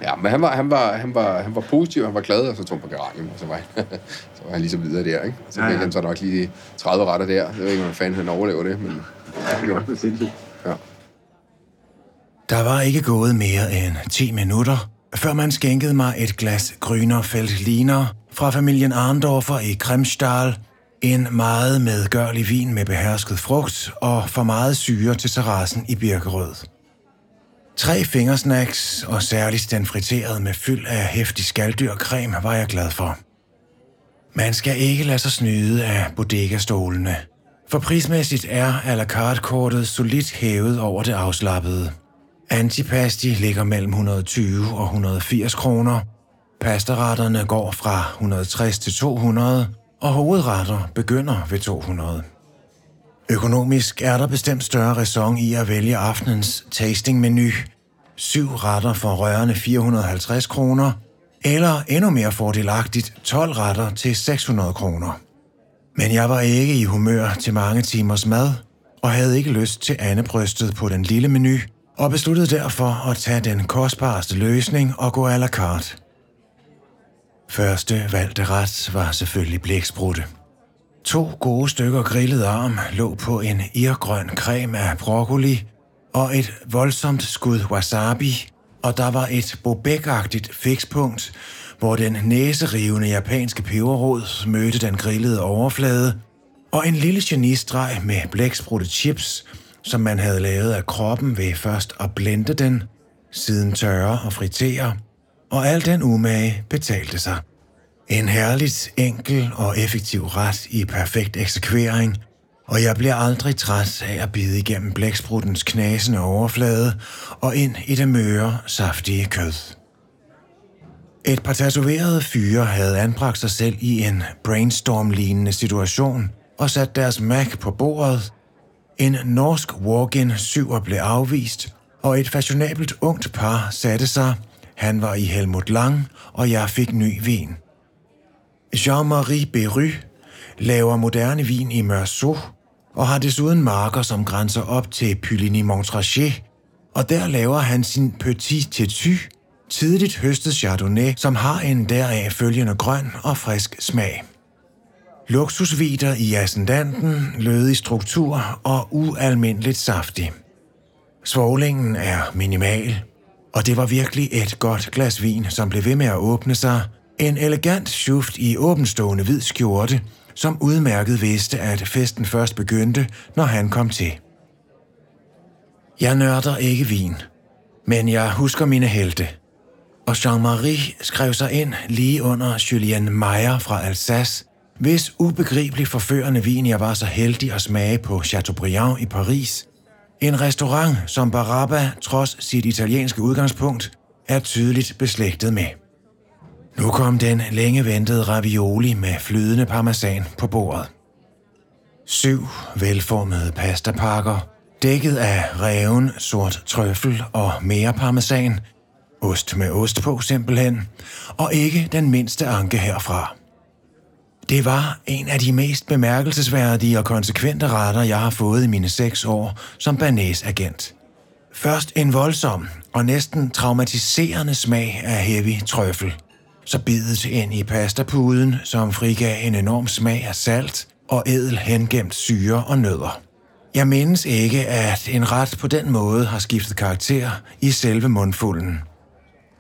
Ja, men han var, han, var, han, var, han var positiv, han var glad, og så tog han på geranium, og så var, han, <laughs> så var han ligesom videre der, ikke? Så Ja, fik ja. han så nok lige 30 retter der. Jeg ved ikke, hvordan fanden han overlever det, men det han. Sindssygt. Ja. Der var ikke gået mere end 10 minutter, før man skænkede mig et glas Grüner Feldliner fra familien Arndorfer i Kremstal, en meget medgørlig vin med behersket frugt og for meget syre til terrassen i Birkerød. Tre fingersnacks, og særligt den friterede med fyld af hæftig skaldyrcreme, var jeg glad for. Man skal ikke lade sig snyde af bodega-stolene, for prismæssigt er à la carte-kortet solidt hævet over det afslappede. Antipasti ligger mellem 120 og 180 kroner. Pastaretterne går fra 160 til 200, og hovedretter begynder ved 200. Økonomisk er der bestemt større ræson i at vælge aftenens tastingmenu. Syv retter for rørende 450 kroner, eller endnu mere fordelagtigt 12 retter til 600 kroner. Men jeg var ikke i humør til mange timers mad, og havde ikke lyst til andebrystet på den lille menu, og besluttede derfor at tage den kostbareste løsning og gå à la carte. Første valgte ret var selvfølgelig blæksprutte. To gode stykker grillet arm lå på en irgrøn creme af broccoli og et voldsomt skud wasabi, og der var et bobækagtigt fikspunkt, hvor den næserivende japanske peberrod mødte den grillede overflade, og en lille genistreg med blæksprutte chips, som man havde lavet af kroppen ved først at blende den, siden tørre og fritere, og al den umage betalte sig. En herligt enkel og effektiv ret i perfekt eksekvering, og jeg bliver aldrig træt af at bide igennem blækspruttens knasende overflade og ind i det møre, saftige kød. Et par tatoverede fyre havde anbragt sig selv i en brainstorm-lignende situation, og sat deres Mac på bordet. En norsk walk-in syver blev afvist, og et fashionabelt ungt par satte sig. Han var i Helmut Lang, og jeg fik ny vin. Jean-Marie Beru laver moderne vin i Meursault, og har desuden marker, som grænser op til Pyligny-Montrachet, og der laver han sin Petit Tétu, tidligt høstet Chardonnay, som har en deraf følgende grøn og frisk smag. Luksusvider i ascendanten, lødig struktur og ualmindeligt saftig. Svoglingen er minimal, og det var virkelig et godt glas vin, som blev ved med at åbne sig. En elegant schuft i åbenstående hvid skjorte, som udmærket vidste, at festen først begyndte, når han kom til. Jeg nørder ikke vin, men jeg husker mine helte. Og Jean-Marie skrev sig ind lige under Julien Meyer fra Alsace, hvis ubegribelig forførende vin jeg var så heldig at smage på Chateaubriand i Paris. En restaurant, som Barabba, trods sit italienske udgangspunkt, er tydeligt beslægtet med. Nu kom den længe ventede ravioli med flydende parmesan på bordet. Syv velformede pastapakker, dækket af reven, sort trøffel og mere parmesan. Ost med ost på simpelthen, og ikke den mindste anke herfra. Det var en af de mest bemærkelsesværdige og konsekvente retter, jeg har fået i mine seks år som Banæs agent. Først en voldsom og næsten traumatiserende smag af heavy trøffel. Så bidet ind i pastapuden, som frigav en enorm smag af salt og edel hengemt syre og nødder. Jeg mindes ikke, at en ret på den måde har skiftet karakter i selve mundfulden.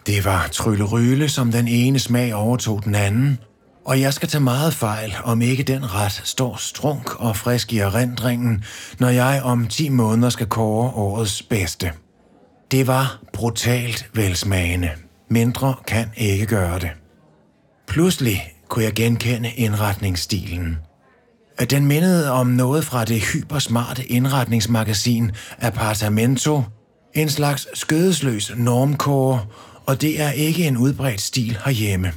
Det var trylleryle, som den ene smag overtog den anden, og jeg skal tage meget fejl, om ikke den ret står strunk og frisk i erindringen, når jeg om 10 måneder skal kåre årets bedste. Det var brutalt velsmagende. Mindre kan ikke gøre det. Pludselig kunne jeg genkende indretningsstilen. At den mindede om noget fra det hypersmarte indretningsmagasin Apartamento, en slags skødesløs normkåre, og det er ikke en udbredt stil herhjemme.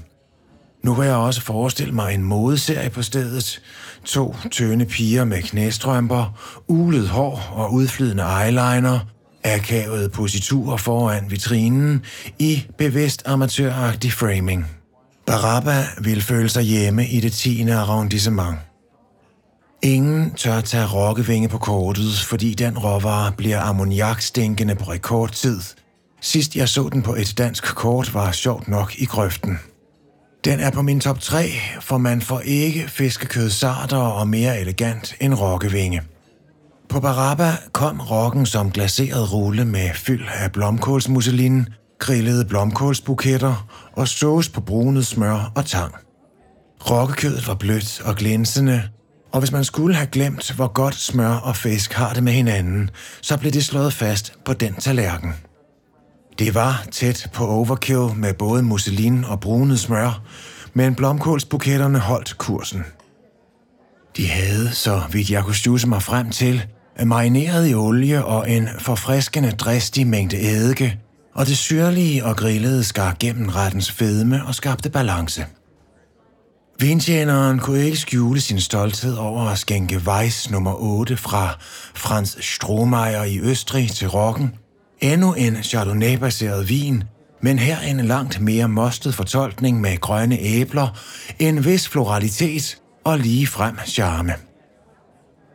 Nu kan jeg også forestille mig en modeserie på stedet. To tynde piger med knæstrømper, ulet hår og udflydende eyeliner, akavede positurer foran vitrinen i bevidst amatøragtig framing. Barabba vil føle sig hjemme i det 10. arrondissement. Ingen tør tage rokkevinge på kortet, fordi den råvare bliver ammoniakstinkende på rekordtid. Sidst jeg så den på et dansk kort, var sjovt nok i grøften. Den er på min top 3, for man får ikke fiskekød sartere og mere elegant end rokkevinge. På Baraba kom rokken som glaseret rulle med fyld af blomkålsmusselin, grillede blomkålsbuketter og sås på brunet smør og tang. Rokkekødet var blødt og glinsende, og hvis man skulle have glemt, hvor godt smør og fisk har det med hinanden, så blev det slået fast på den tallerken. Det var tæt på overkill med både musselin og brunet smør, men blomkålsbuketterne holdt kursen. De havde, så vidt jeg kunne stuse mig frem til, marineret i olie og en forfriskende dristig mængde eddike, og det syrlige og grillede skar gennem rettens fedme og skabte balance. Vintjeneren kunne ikke skjule sin stolthed over at skænke Weiss nummer 8 fra Franz Strohmeier i Østrig til rocken. Endnu en Chardonnay-baseret vin, men her en langt mere mostet fortolkning med grønne æbler, en vis floralitet og lige frem charme.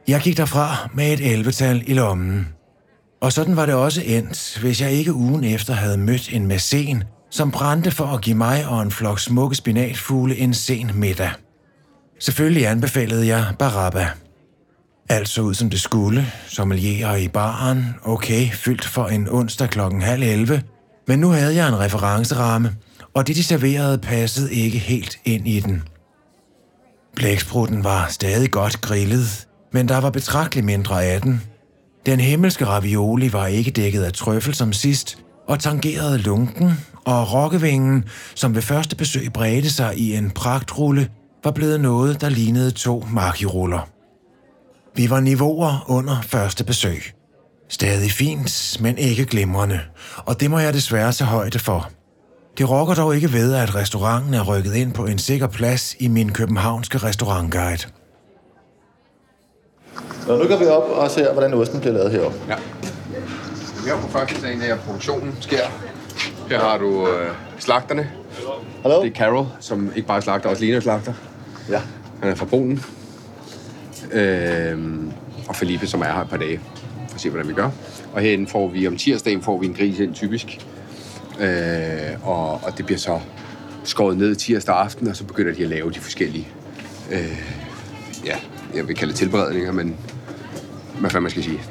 Jeg gik derfra med et elvetal i lommen. Og sådan var det også endt, hvis jeg ikke ugen efter havde mødt en mæcen, som brændte for at give mig og en flok smukke spinatfugle en sen middag. Selvfølgelig anbefalede jeg Barabba. Alt så ud som det skulle, sommelierer i baren, okay, fyldt for en onsdag klokken halv 11, men nu havde jeg en referenceramme, og det de serverede passede ikke helt ind i den. Blæksprutten var stadig godt grillet, men der var betragteligt mindre af den. Den himmelske ravioli var ikke dækket af trøffel som sidst, og tangerede lunken, og rokkevingen, som ved første besøg bredte sig i en pragtrulle, var blevet noget, der lignede to markiruller. Vi var niveauer under første besøg. Stadig fint, men ikke glimrende, og det må jeg desværre tage højde for. Det rokker dog ikke ved, at restauranten er rykket ind på en sikker plads i min københavnske restaurantguide. Og nu går vi op og ser, hvordan osten bliver lavet heroppe. Ja. Her på første dagen af produktionen sker. Her har du øh, slagterne. Hallo? Det er Carol, som ikke bare slagter, også ligner slagter. Ja. Han er fra Polen. Øhm, og Felipe, som er her et par dage, for at se, hvordan vi gør. Og herinde får vi, om tirsdagen får vi en gris ind, typisk. Øh, og, og det bliver så skåret ned tirsdag aften, og så begynder de at lave de forskellige, øh, ja, jeg vil kalde det tilberedninger, men hvad fanden man skal sige,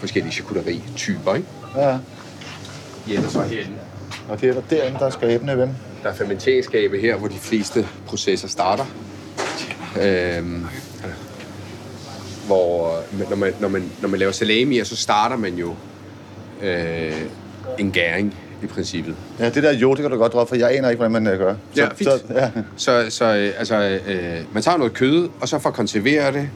forskellige charcuterie-typer, ikke? Ja. Ja, så herinde. Og det er der derinde, der er skabene, ven. Der er fermenteringsskabe her, hvor de fleste processer starter. Øhm, hvor når man, når, man, når man laver salami, så starter man jo øh, en gæring i princippet. Ja, det der jo, det kan du godt droppe, for jeg aner ikke, hvordan man uh, gør. Ja, fint. Så, ja. Så, så øh, altså, øh, man tager noget kød, og så for at konservere det,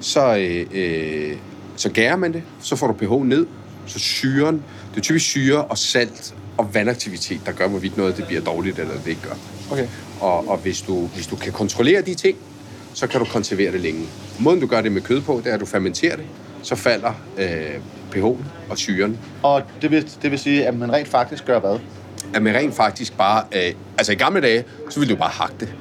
så, øh, øh, så gærer man det, så får du pH ned, så syren, det er typisk syre og salt og vandaktivitet, der gør, hvorvidt noget det bliver dårligt, eller det ikke gør. Okay. Og, og hvis, du, hvis du kan kontrollere de ting, så kan du konservere det længe. Måden, du gør det med kød på, det er, at du fermenterer det, så falder øh, pH'en og syren. Og det vil, det vil sige, at man rent faktisk gør hvad? At man rent faktisk bare... Øh, altså i gamle dage, så ville du bare hakke det.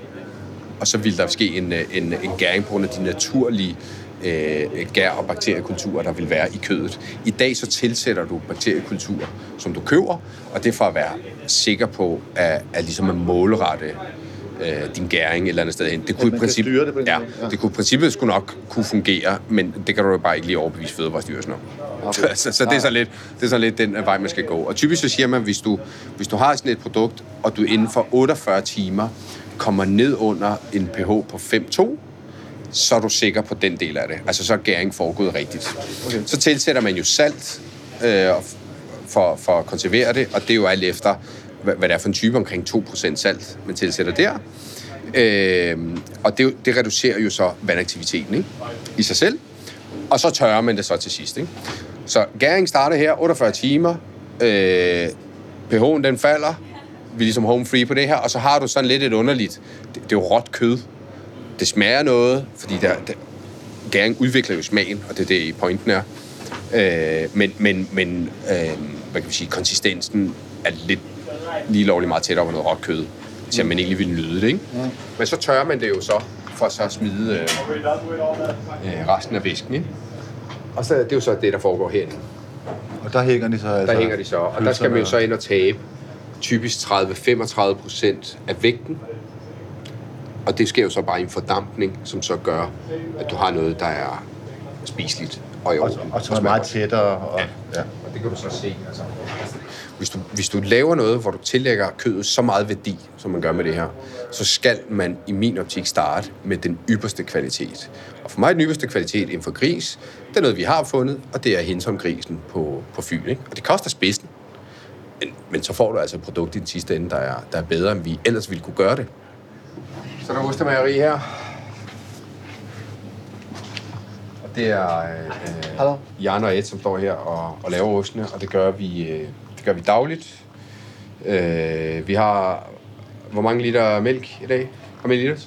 Og så ville der ske en, øh, en, en gæring på grund af de naturlige øh, gær- og bakteriekulturer, der vil være i kødet. I dag så tilsætter du bakteriekulturer, som du køber, og det er for at være sikker på, at, at ligesom at målrette øh, din gæring et eller andet sted hen. Det kunne, man i princippet, det på ja, ja. det kunne i princippet skulle nok kunne fungere, men det kan du jo bare ikke lige overbevise Fødevarestyrelsen om. Okay. <laughs> så, så det, er så lidt, det er så lidt den øh, vej, man skal gå. Og typisk så siger man, hvis du, hvis du har sådan et produkt, og du inden for 48 timer kommer ned under en pH på 5,2, så er du sikker på den del af det. Altså så er gæring foregået rigtigt. Okay. Så tilsætter man jo salt øh, for, for at konservere det, og det er jo alt efter, hvad, hvad det er for en type, omkring 2% salt, man tilsætter der. Øh, og det, det reducerer jo så vandaktiviteten ikke? i sig selv, og så tørrer man det så til sidst. Ikke? Så gæring starter her, 48 timer, øh, pH'en den falder, vi er ligesom home free på det her, og så har du sådan lidt et underligt, det, det er jo råt kød, det smager noget, fordi der, der, gæring udvikler jo smagen, og det er det, pointen er. Øh, men men, men øh, hvad kan vi sige, konsistensen er lidt lige lovligt meget tættere på noget råt kød, til at man egentlig vil nyde det, ikke? Mm. Men så tørrer man det jo så, for så at smide øh, øh, resten af væsken, ikke? Og så det er jo så det, der foregår herinde. Og der hænger de så altså... Der hænger de så, og der skal man jo så ind og tabe typisk 30-35 procent af vægten. Og det sker jo så bare i en fordampning, som så gør, at du har noget, der er spiseligt og i Og, orden. og så er det meget tættere. Og, Ja. ja. Og det kan du så se. Altså, hvis, du, hvis du laver noget, hvor du tillægger kødet så meget værdi, som man gør med det her, så skal man i min optik starte med den ypperste kvalitet. Og for mig er den ypperste kvalitet inden for gris, det er noget, vi har fundet, og det er Hinton-grisen på, på Fyn. Ikke? Og det koster spidsen. Men, men så får du altså et produkt i den sidste ende, der er, der er bedre, end vi ellers ville kunne gøre det. Så er der ostemageri her. Og det er øh, Hallo. Jan og Ed, som står her og, og laver ostene, og det gør vi, øh, det gør vi dagligt. Øh, vi har... Hvor mange liter mælk i dag? Hvor mange liter?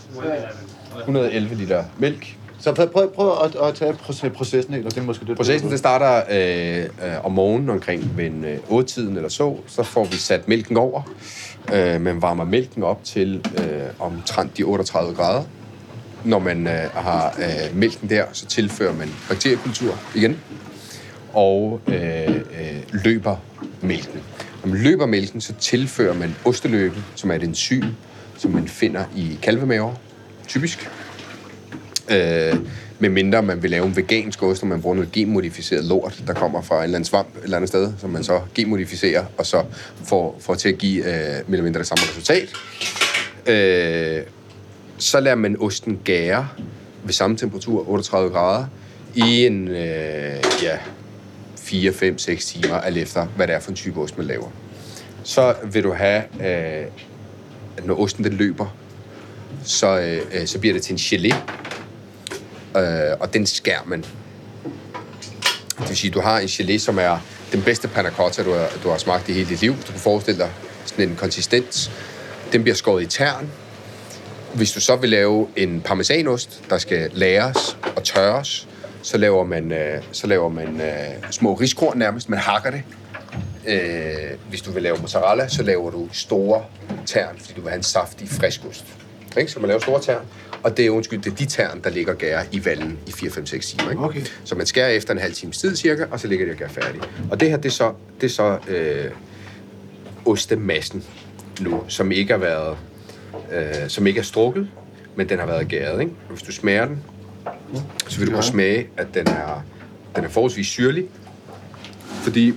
111 liter mælk. Så prøv, prøv, prøv at, at tage proce- processen helt, og det er måske det, Processen det starter øh, øh, om morgenen omkring ved en, øh, 8-tiden eller så. Så får vi sat mælken over. Øh, man varmer mælken op til øh, omtrent de 38 grader. Når man øh, har øh, mælken der, så tilfører man bakteriekultur igen. Og øh, øh, løber mælken. Når man løber mælken, så tilfører man osteløben, som er et enzym, som man finder i kalvemaver, typisk. Øh, med mindre man vil lave en vegansk ost, og man bruger noget genmodificeret lort, der kommer fra en eller anden svamp et eller andet sted, som man så genmodificerer, og så får, får til at give øh, mere eller mindre det samme resultat. Øh, så lader man osten gære ved samme temperatur, 38 grader, i en øh, ja, 4, 5, 6 timer, alt efter hvad det er for en type ost, man laver. Så vil du have, øh, at når osten den løber, så, øh, øh, så bliver det til en gelé, øh, og den skærer man. Det vil sige, du har en gelé, som er den bedste panna cotta, du har, du har smagt i hele dit liv. Du kan forestille dig sådan en konsistens. Den bliver skåret i tern. Hvis du så vil lave en parmesanost, der skal læres og tørres, så laver man, øh, så laver man øh, små riskorn nærmest. Man hakker det. Øh, hvis du vil lave mozzarella, så laver du store tern, fordi du vil have en saftig friskost. Ikke? Så man laver store tern, og det er, undskyld, det er de tern, der ligger gære i vallen i 4-5-6 timer. Ikke? Okay. Så man skærer efter en halv times tid cirka, og så ligger det og gør færdig. Og det her, det er så, det er så øh, ostemassen nu, som ikke har været, øh, som ikke er strukket, men den har været gæret. Ikke? Og hvis du smager den, så vil du kunne smage, at den er, den er forholdsvis syrlig. Fordi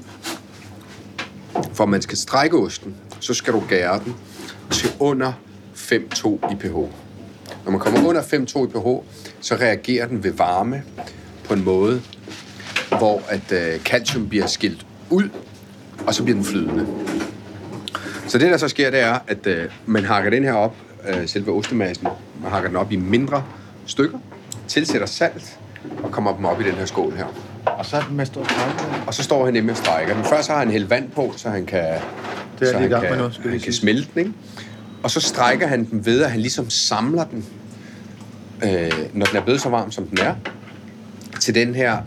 for at man skal strække osten, så skal du gære den til under 5,2 i pH. Når man kommer under 5,2 i pH, så reagerer den ved varme på en måde, hvor at øh, calcium bliver skilt ud, og så bliver den flydende. Så det, der så sker, det er, at øh, man hakker den her op, øh, selve ostemassen, man hakker den op i mindre stykker, tilsætter salt, og kommer dem op i den her skål her. Og så er den med stor. Og så står han nemlig og strækker den. Først har han hældt vand på, så han kan, Det er så han gang kan, med skal han kan smelte den. Ikke? Og så strækker han den ved, at han ligesom samler den, øh, når den er blevet så varm, som den er, til den her,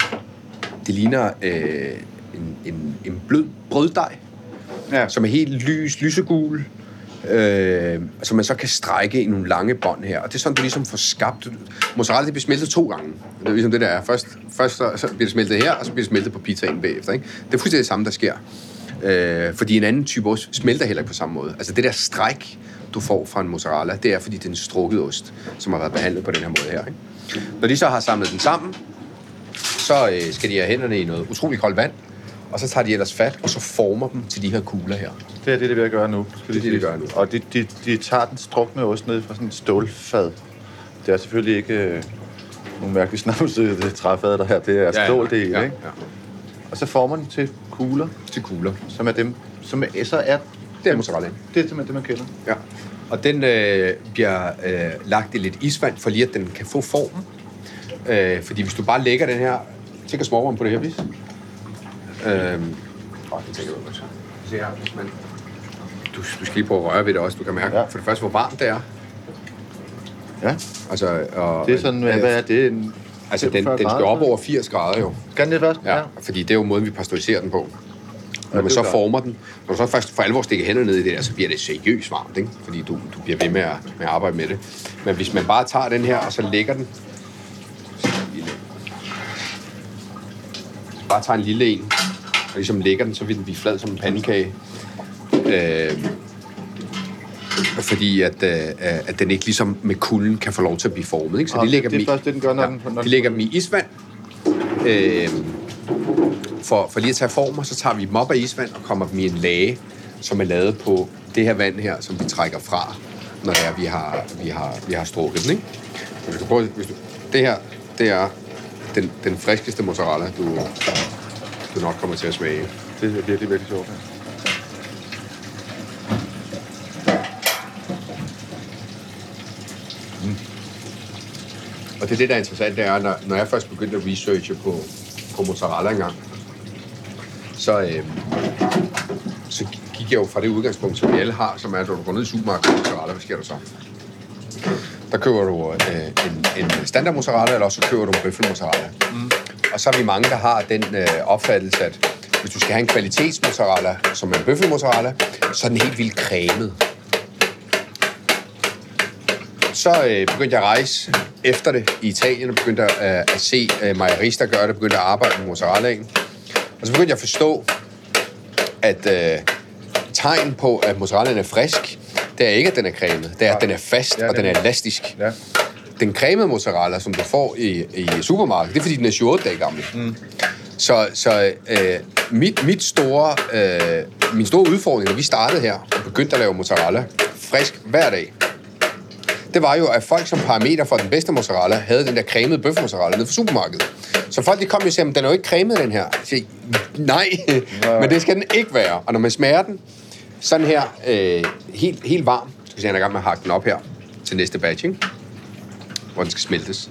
det ligner øh, en, en, en blød brøddej, Ja. som er helt lys, lysegul, øh, som man så kan strække i nogle lange bånd her. Og det er sådan, du ligesom får skabt... Mozzarella, det bliver smeltet to gange. Det er ligesom det, der er. Først, først så, så bliver det smeltet her, og så bliver det smeltet på pizzaen bagefter. Ikke? Det er fuldstændig det samme, der sker. Øh, fordi en anden type ost smelter heller ikke på samme måde. Altså det der stræk, du får fra en mozzarella, det er, fordi det er en strukket ost, som har været behandlet på den her måde her. Ikke? Når de så har samlet den sammen, så øh, skal de have hænderne i noget utrolig koldt vand, og så tager de ellers fat, og så former dem til de her kugler her. Det er det, det vil gøre nu. Skal Det er det, lige det gør nu. Og de, de, de tager den strukne ost ned fra sådan et stålfad. Det er selvfølgelig ikke øh, nogle mærkelige snavsede <laughs> træfad, der her. Det er stål, det hele, ja, ikke? ja. Og så former den til kugler, Til kugler. som er dem, som er, så er Det er mozzarella. det er simpelthen det, man kender. Ja. Og den øh, bliver øh, lagt i lidt isvand, for lige at den kan få formen. Øh, fordi hvis du bare lægger den her... Tænk at småvarme på det her, hvis. Øh, åh, det tænker jeg også. Se her, hvis man... Du, du skal lige prøve at røre ved det også. Du kan mærke Ja. ja. for det første, hvor varmt det er. Ja, Altså, og, det er sådan, hvad, hvad er det? En Altså, den, 45 den skal op over 80 grader jo. Kan den det først? Ja, fordi det er jo måden, vi pasteuriserer den på. Når man så former den, når du så først for alvor stikker hænderne ned i det der, så bliver det seriøst varmt, ikke? Fordi du, du bliver ved med at, med at arbejde med det. Men hvis man bare tager den her, og så lægger den... Bare tager en lille en, og ligesom lægger den, så vil den blive flad som en pandekage. Øh, fordi at, øh, at den ikke ligesom med kulden kan få lov til at blive formet. Ikke? Så de lægger det er dem i- først det, den gør, når den- når de lægger dem i isvand. Øh, for, for lige at tage form, og så tager vi dem op af isvand og kommer dem i en lage, som er lavet på det her vand her, som vi trækker fra, når det er, vi har, vi har, vi har strukket den. Ikke? Så du kan prøve, hvis du, det her, det er den, den friskeste mozzarella, du, du nok kommer til at smage. Det er virkelig, virkelig sjovt. ja. Og det er det, der er interessant, det er, når, når jeg først begyndte at researche på, på mozzarella engang, så, øh, så gik jeg jo fra det udgangspunkt, som vi alle har, som er, at når du går ned i supermarkedet og mozzarella, hvad sker der så? Der køber du øh, en, en standard mozzarella, eller så køber du en bøffelmozzarella. Mm. Og så er vi mange, der har den øh, opfattelse, at hvis du skal have en kvalitetsmozzarella, som er en bøffelmozzarella, så er den helt vildt cremet. Så øh, begyndte jeg at rejse efter det i Italien, og begyndte at, øh, at se øh, mejerister gøre det, begyndte at arbejde med mozzarellaen. Og så begyndte jeg at forstå, at øh, tegn på, at mozzarellaen er frisk, det er ikke, at den er cremet. Det er, at den er fast, Ja, og den er er- elastisk. Ja. Den cremede mozzarella, som du får i, i supermarkedet, det er, fordi den er 28 dage gammel. Mm. Så, så øh, mit, mit store, øh, min store udfordring, da vi startede her, og begyndte at lave mozzarella frisk hver dag, det var jo, at folk som parameter for den bedste mozzarella, havde den der cremede bøfmozzarella nede fra supermarkedet. Så folk de kom jo og sagde, "Men den er jo ikke cremet, den her. Jeg siger, nej, men det skal den ikke være. Og når man smager den, sådan her, øh, helt, helt varm, skal vi se, i gang med at hakke den op her til næste batch, ikke? hvor den skal smeltes.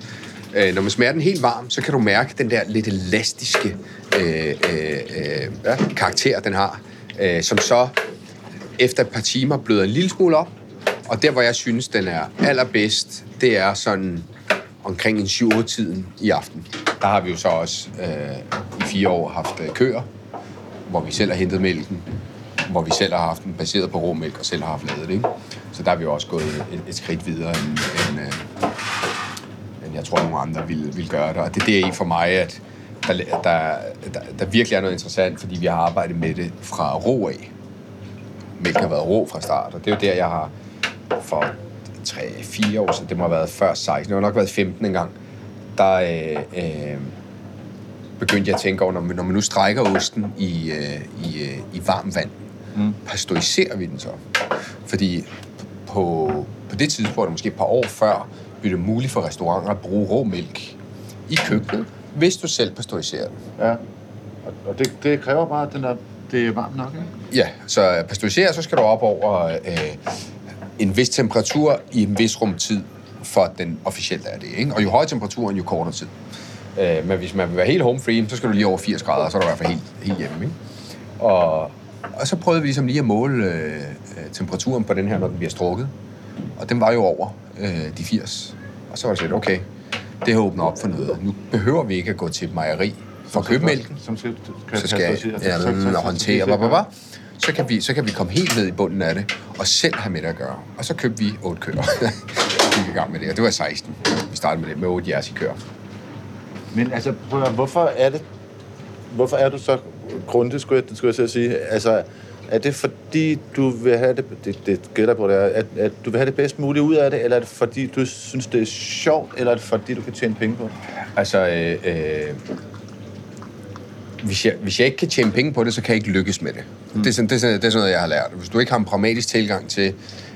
Øh, når man smager den helt varm, så kan du mærke den der lidt elastiske øh, øh, øh, ja. karakter, den har, øh, som så efter et par timer bløder en lille smule op, og der, hvor jeg synes, den er allerbedst, det er sådan omkring en 7-8-tiden i aften. der har vi jo så også øh, i fire år haft øh, køer, hvor vi selv har hentet mælken, hvor vi selv har haft den baseret på råmælk og selv har haft lavet det. Ikke? Så der er vi jo også gået et, et skridt videre, end, end, øh, end jeg tror, nogle andre ville, ville gøre det. Og det er det i for mig, at der, der, der, der virkelig er noget interessant, fordi vi har arbejdet med det fra rå af. Mælk har været rå fra start, og det er jo der, jeg har for 3-4 år siden, det må have været før 16, det har nok været 15 engang, der øh, øh, begyndte jeg at tænke over, når man, når man nu strækker osten i, øh, i, øh, i varmt vand, mm. pasteuriserer vi den så? Fordi på, på det tidspunkt, måske et par år før, blev det muligt for restauranter at bruge rå mælk i køkkenet, hvis du selv pasteuriserer den. Ja. Og, og det, det kræver bare, at den er, det er varmt nok, ikke? Ja, så pasteuriserer, så skal du op over øh, en vis temperatur i en vis rumtid, for at den officielt er det. Ikke? Og jo højere temperaturen, jo kortere tid. Øh, men hvis man vil være helt home free, så skal du lige over 80 grader, så er du i hvert fald helt, helt hjemme. Ikke? Og, og så prøvede vi ligesom lige at måle øh, temperaturen på den her, når den bliver strukket. Og den var jo over øh, de 80. Og så var det sådan, okay, det har åbnet op for noget. Nu behøver vi ikke at gå til et mejeri for at købe mælken. Som skal, Så skal jeg og håndtere. Så kan, vi, så kan vi komme helt ned i bunden af det, og selv have med det at gøre. Og så købte vi otte køer. <laughs> vi gik i gang med det, og det var 16. Vi startede med det, med otte jeres i køer. Men altså, prøv at høre, hvorfor er det... Hvorfor er du så grundig, skulle jeg, skulle jeg sige? Altså, er det fordi, du vil have det, det, det gælder på det, at, at du vil have det bedst muligt ud af det, eller er det fordi, du synes, det er sjovt, eller er det fordi, du kan tjene penge på det? Altså, øh, øh, hvis, jeg, hvis jeg ikke kan tjene penge på det, så kan jeg ikke lykkes med det. Mm. Det, er sådan, det, er sådan, det er sådan noget, jeg har lært. Hvis du ikke har en pragmatisk tilgang til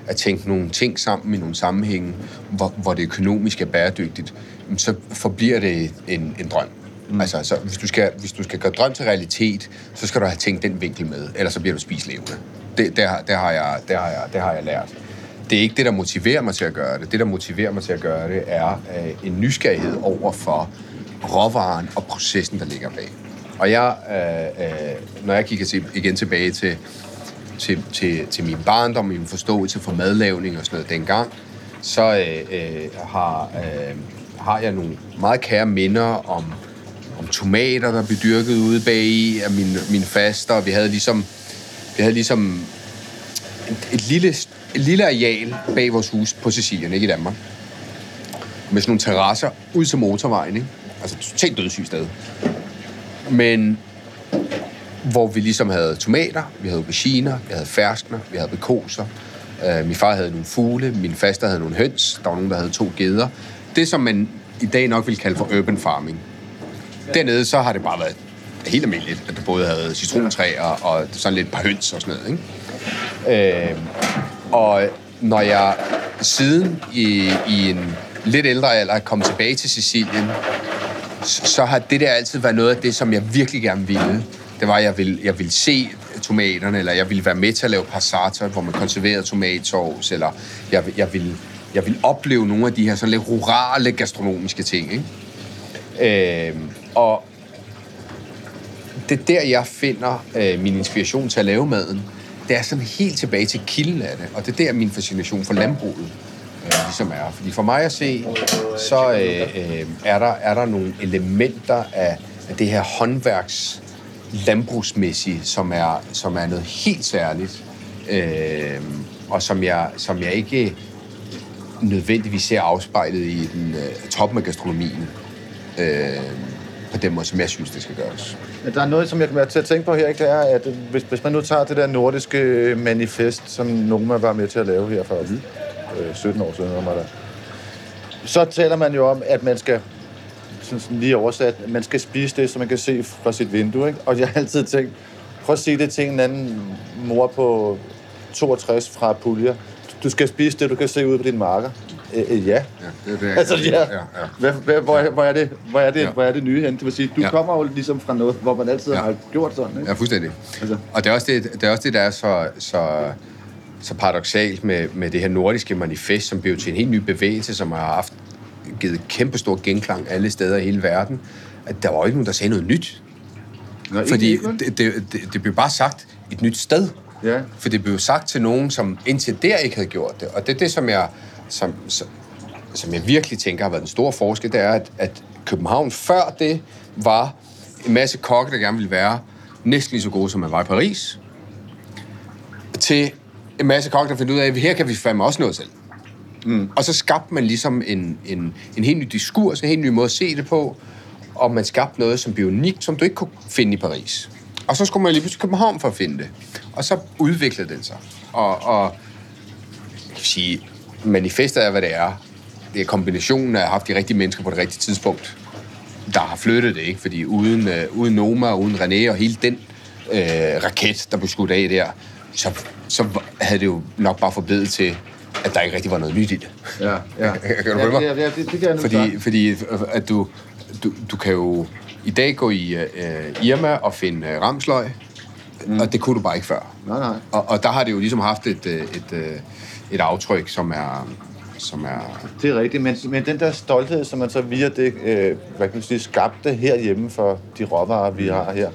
at tænke nogle ting sammen i nogle sammenhænge, hvor, hvor det økonomisk er bæredygtigt, så forbliver det en, en drøm. Mm. Altså, så hvis, du skal, hvis du skal gøre drøm til realitet, så skal du have tænkt den vinkel med, ellers så bliver du spist levende. Det, det, har, det, har jeg, det, har jeg, det har jeg lært. Det er ikke det, der motiverer mig til at gøre det. Det, der motiverer mig til at gøre det, er øh, en nysgerrighed over for råvaren og processen, der ligger bag. Og jeg, øh, øh, når jeg kigger til, igen tilbage til, til, til, til min barndom, min forståelse for madlavning og sådan noget dengang, så øh, øh, har, øh, har jeg nogle meget kære minder om, om tomater, der blev dyrket ude bag i af min, min faster. Vi havde ligesom, vi havde ligesom et, et, lille, et lille areal bag vores hus på Sicilien, ikke i Danmark. Med sådan nogle terrasser ud til motorvejen, ikke? Altså totalt dødssygt sted. Men hvor vi ligesom havde tomater, vi havde auberginer, vi havde ferskner, vi havde bekoser. Øh, min far havde nogle fugle, min faster havde nogle høns, der var nogen, der havde to geder. Det, som man i dag nok vil kalde for urban farming. Dernede, så har det bare været helt almindeligt, at du både havde citrontræer og sådan lidt par høns og sådan noget. Ikke? Øh, og når jeg siden i, i en lidt ældre alder kom tilbage til Sicilien, så har det der altid været noget af det, som jeg virkelig gerne ville. Det var, at jeg ville, jeg ville se tomaterne, eller jeg ville være med til at lave passata, hvor man konserverede tomatsovs, eller jeg, jeg, ville, jeg ville opleve nogle af de her sådan lidt rurale gastronomiske ting. Ikke? Øh, og det er der, jeg finder øh, min inspiration til at lave maden. Det er sådan helt tilbage til kilden af det, og det er der, min fascination for landbruget ligesom er. Fordi for mig at se, så øh, øh, er, der, er der nogle elementer af, af det her håndværks landbrugsmæssige, som er, som er noget helt særligt, øh, og som jeg, som jeg ikke nødvendigvis ser afspejlet i den øh, toppen af gastronomien. Øh, på den måde, som jeg synes, det skal gøres. Men der er noget, som jeg kommer til at tænke på her, ikke? det er, at hvis, hvis man nu tager det der nordiske manifest, som Noma var med til at lave her for mm. Øh, 17 år siden, der, så taler man jo om, at man skal sådan, sådan lige oversat, man skal spise det, som man kan se fra sit vindue. Ikke? Og jeg har altid tænkt, prøv at sige det til en anden mor på 62 fra Puglia. Du skal spise det, du kan se ud på din marker. Øh, øh, ja. Ja, det er det, Altså, ja. ja, ja. Hvad, hvad, hvor, er- hvor, er det, hvor, er det, Ja. hvor er det nye hen? Det vil sige, du Ja. kommer jo ligesom fra noget, hvor man altid Ja. har gjort sådan. Ikke? Ja, fuldstændig. Altså. Og det er også det, det, er også det der er så, så, så paradoxalt med, med det her nordiske manifest, som blev til en helt ny bevægelse, som har haft givet kæmpe stor genklang alle steder i hele verden, at der var jo ikke nogen, der sagde noget nyt. Nå, Fordi ikke, det, det, det, det blev bare sagt et nyt sted. Ja. For det blev sagt til nogen, som indtil der ikke havde gjort det. Og det er det, som jeg, som, som, som jeg virkelig tænker har været den store forskel, det er, at, at København før det var en masse kokke, der gerne ville være næsten lige så gode, som man var i Paris, til en masse kokke, der fandt ud af, at her kan vi fandme også noget selv. Mm. Og så skabte man ligesom en, en, en helt ny diskurs, en helt ny måde at se det på, og man skabte noget, som blev unikt, som du ikke kunne finde i Paris. Og så skulle man lige pludselig København for at finde det. Og så udviklede den sig. Og, og jeg kan sige, manifestet er, hvad det er. Det er kombinationen af at have haft de rigtige mennesker på det rigtige tidspunkt, der har flyttet det, ikke? Fordi uden, øh, uden Noma, uden René og hele den øh, raket, der blev skudt af der, så, så havde det jo nok bare forblevet til, at der ikke rigtig var noget nyt i det. Ja, ja. <laughs> kan du følge mig? Ja, ja, det, det kan jeg fordi, fordi øh, at du, du, du kan jo i dag gå i uh, Irma og finde uh, ramsløg, mm. og det kunne du bare ikke før. Nej, nej. Og, og der har det jo ligesom haft et, et, et, et aftryk, som er, som er... Det er rigtigt, men, men den der stolthed, som man så via det, øh, hvad kan man sige, skabte herhjemme for de råvarer, vi har her,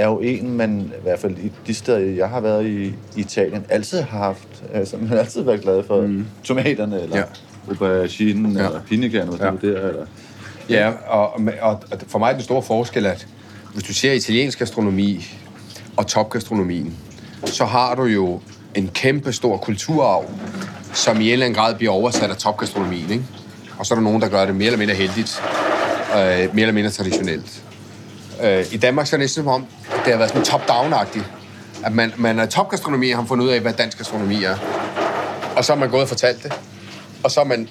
er jo en, man i hvert fald i de steder, jeg har været i, Italien, altid har haft. Altså, man har altid været glad for mm. tomaterne, eller ja. auberginen, ja. eller pinjekerner, ja. der, eller... Ja, og, og, og for mig er den store forskel, at hvis du ser italiensk gastronomi og topgastronomien, så har du jo en kæmpe stor kulturarv, som i en eller anden grad bliver oversat af topgastronomien, ikke? Og så er der nogen, der gør det mere eller mindre heldigt, øh, mere eller mindre traditionelt. Øh, I Danmark så er det næsten som om, det har været sådan top-down-agtigt. At man, man er topgastronomi og har fundet ud af, hvad dansk gastronomi er. Og så har man gået og fortalt det. Og så har man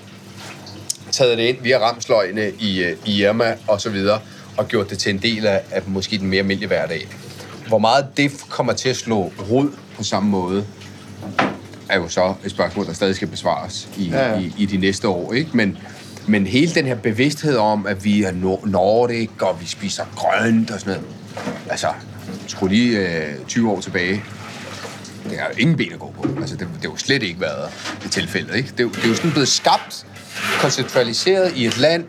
taget det ind via ramsløgene i, øh, i Irma og så videre, og gjort det til en del af, af måske den mere almindelige hverdag. Hvor meget det kommer til at slå rod på samme måde, er jo så et spørgsmål, der stadig skal besvares i, ja, ja. i, i de næste år. Ikke? Men, men hele den her bevidsthed om, at vi er nordic, og vi spiser grønt og sådan noget. Altså, skru lige øh, 20 år tilbage. Det er jo ingen ben at gå på. Altså, det, det har jo slet ikke været det tilfælde. Ikke? Det, det er jo sådan blevet skabt, konceptualiseret i et land,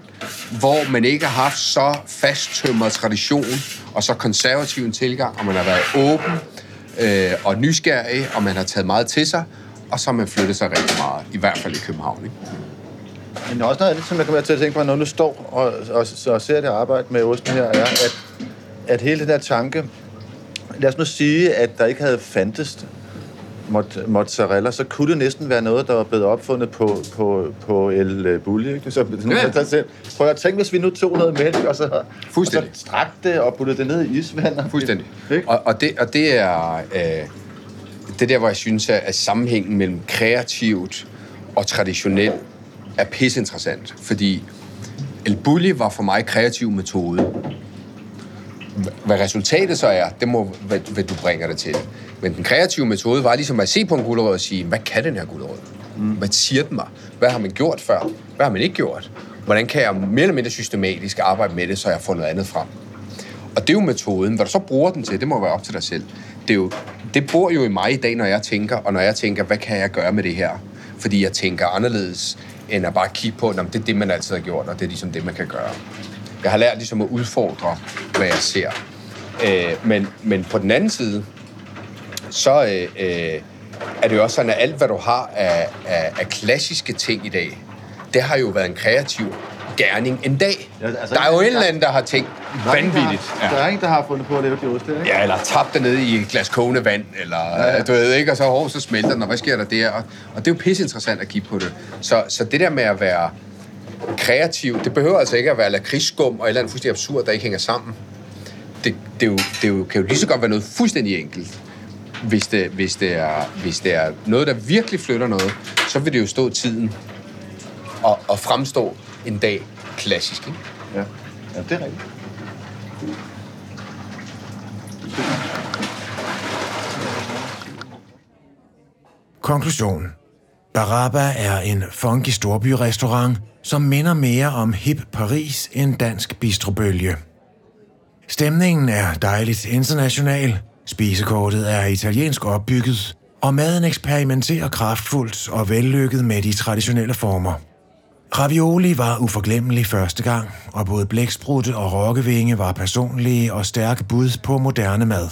hvor man ikke har haft så fasttømret tradition og så konservativ en tilgang, og man har været åben øh, og nysgerrig, og man har taget meget til sig, og så har man flyttet sig rigtig meget, i hvert fald i København. Ikke? Men også noget andet, som jeg kommer til at tænke på, når du står og, og, og ser det arbejde med osten her, er, at, at hele den der tanke, lad os nu sige, at der ikke havde fandtes mozzarella, så kunne det næsten være noget, der var blevet opfundet på, på, på El Bulli. Ikke? Så, ja. Prøv at tænke, hvis vi nu tog noget mælk, og så, og så strakte det og puttede det ned i isvand. Fuldstændig. Og, og, det, og det er... Øh, det der, hvor jeg synes, at sammenhængen mellem kreativt og traditionelt er pissinteressant, fordi El Bulli var for mig kreativ metode. Hvad resultatet så er, det må, hvad, hvad du bringer det til. Men den kreative metode var ligesom at se på en gulerod og sige, hvad kan den her gulerod? Mm. Hvad siger den mig? Hvad har man gjort før? Hvad har man ikke gjort? Hvordan kan jeg mere eller mindre systematisk arbejde med det, så jeg får noget andet frem? Og det er jo metoden. Hvad du så bruger den til, det må være op til dig selv. Det, er jo, det bor jo i mig i dag, når jeg tænker, og når jeg tænker, hvad kan jeg gøre med det her? Fordi jeg tænker anderledes, end at bare kigge på, at det er det, man altid har gjort, og det er ligesom det, man kan gøre. Jeg har lært ligesom at udfordre, hvad jeg ser. Øh, men, men på den anden side, så øh, øh, er det jo også sådan, at alt, hvad du har af, af, af klassiske ting i dag, det har jo været en kreativ gerning en dag. Ja, altså, der er jo en eller anden, der har tænkt vanvittigt. Der, ja. der er ingen, der har fundet på at lave de oste, ikke? Ja, eller tabt det ned i et glas kogende vand, eller ja, ja. du ved ikke, og så, hov, så smelter den, og hvad sker der der? Og, og det er jo pisse interessant at kigge på det. Så, så det der med at være kreativ, det behøver altså ikke at være lakridsskum og et eller andet fuldstændig absurd, der ikke hænger sammen. Det, det, er jo, det er jo, kan jo lige så godt være noget fuldstændig enkelt hvis det, hvis, det er, hvis det er noget, der virkelig flytter noget, så vil det jo stå tiden og, og fremstå en dag klassisk. Ikke? Ja. ja, det er rigtigt. Konklusion. Baraba er en funky storbyrestaurant, som minder mere om hip Paris end dansk bistrobølge. Stemningen er dejligt international, Spisekortet er italiensk opbygget, og maden eksperimenterer kraftfuldt og vellykket med de traditionelle former. Ravioli var uforglemmelig første gang, og både blæksprutte og rokkevinge var personlige og stærke bud på moderne mad.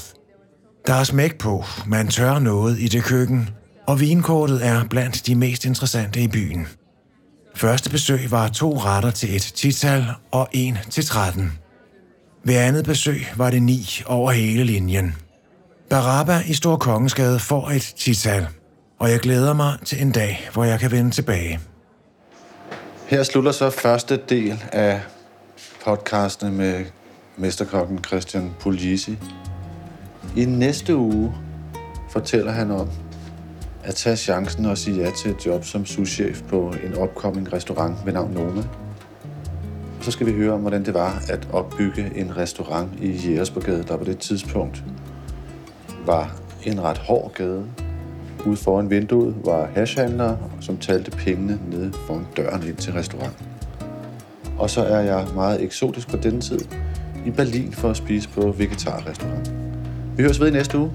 Der er smæk på, man tør noget i det køkken, og vinkortet er blandt de mest interessante i byen. Første besøg var to retter til et tital og en til 13. Ved andet besøg var det ni over hele linjen. Baraba i Stor Kongensgade får et tital, og jeg glæder mig til en dag, hvor jeg kan vende tilbage. Her slutter så første del af podcasten med mesterkokken Christian Polisi. I næste uge fortæller han om at tage chancen og sige ja til et job som souschef på en opkommende restaurant ved navn Noma. Så skal vi høre om, hvordan det var at opbygge en restaurant i Jægersborgade, der på det tidspunkt var en ret hård gade. Ude foran vinduet var hashhandlere, som talte pengene nede foran døren ind til restauranten. Og så er jeg meget eksotisk på denne tid i Berlin for at spise på vegetarrestaurant. Vi høres ved i næste uge.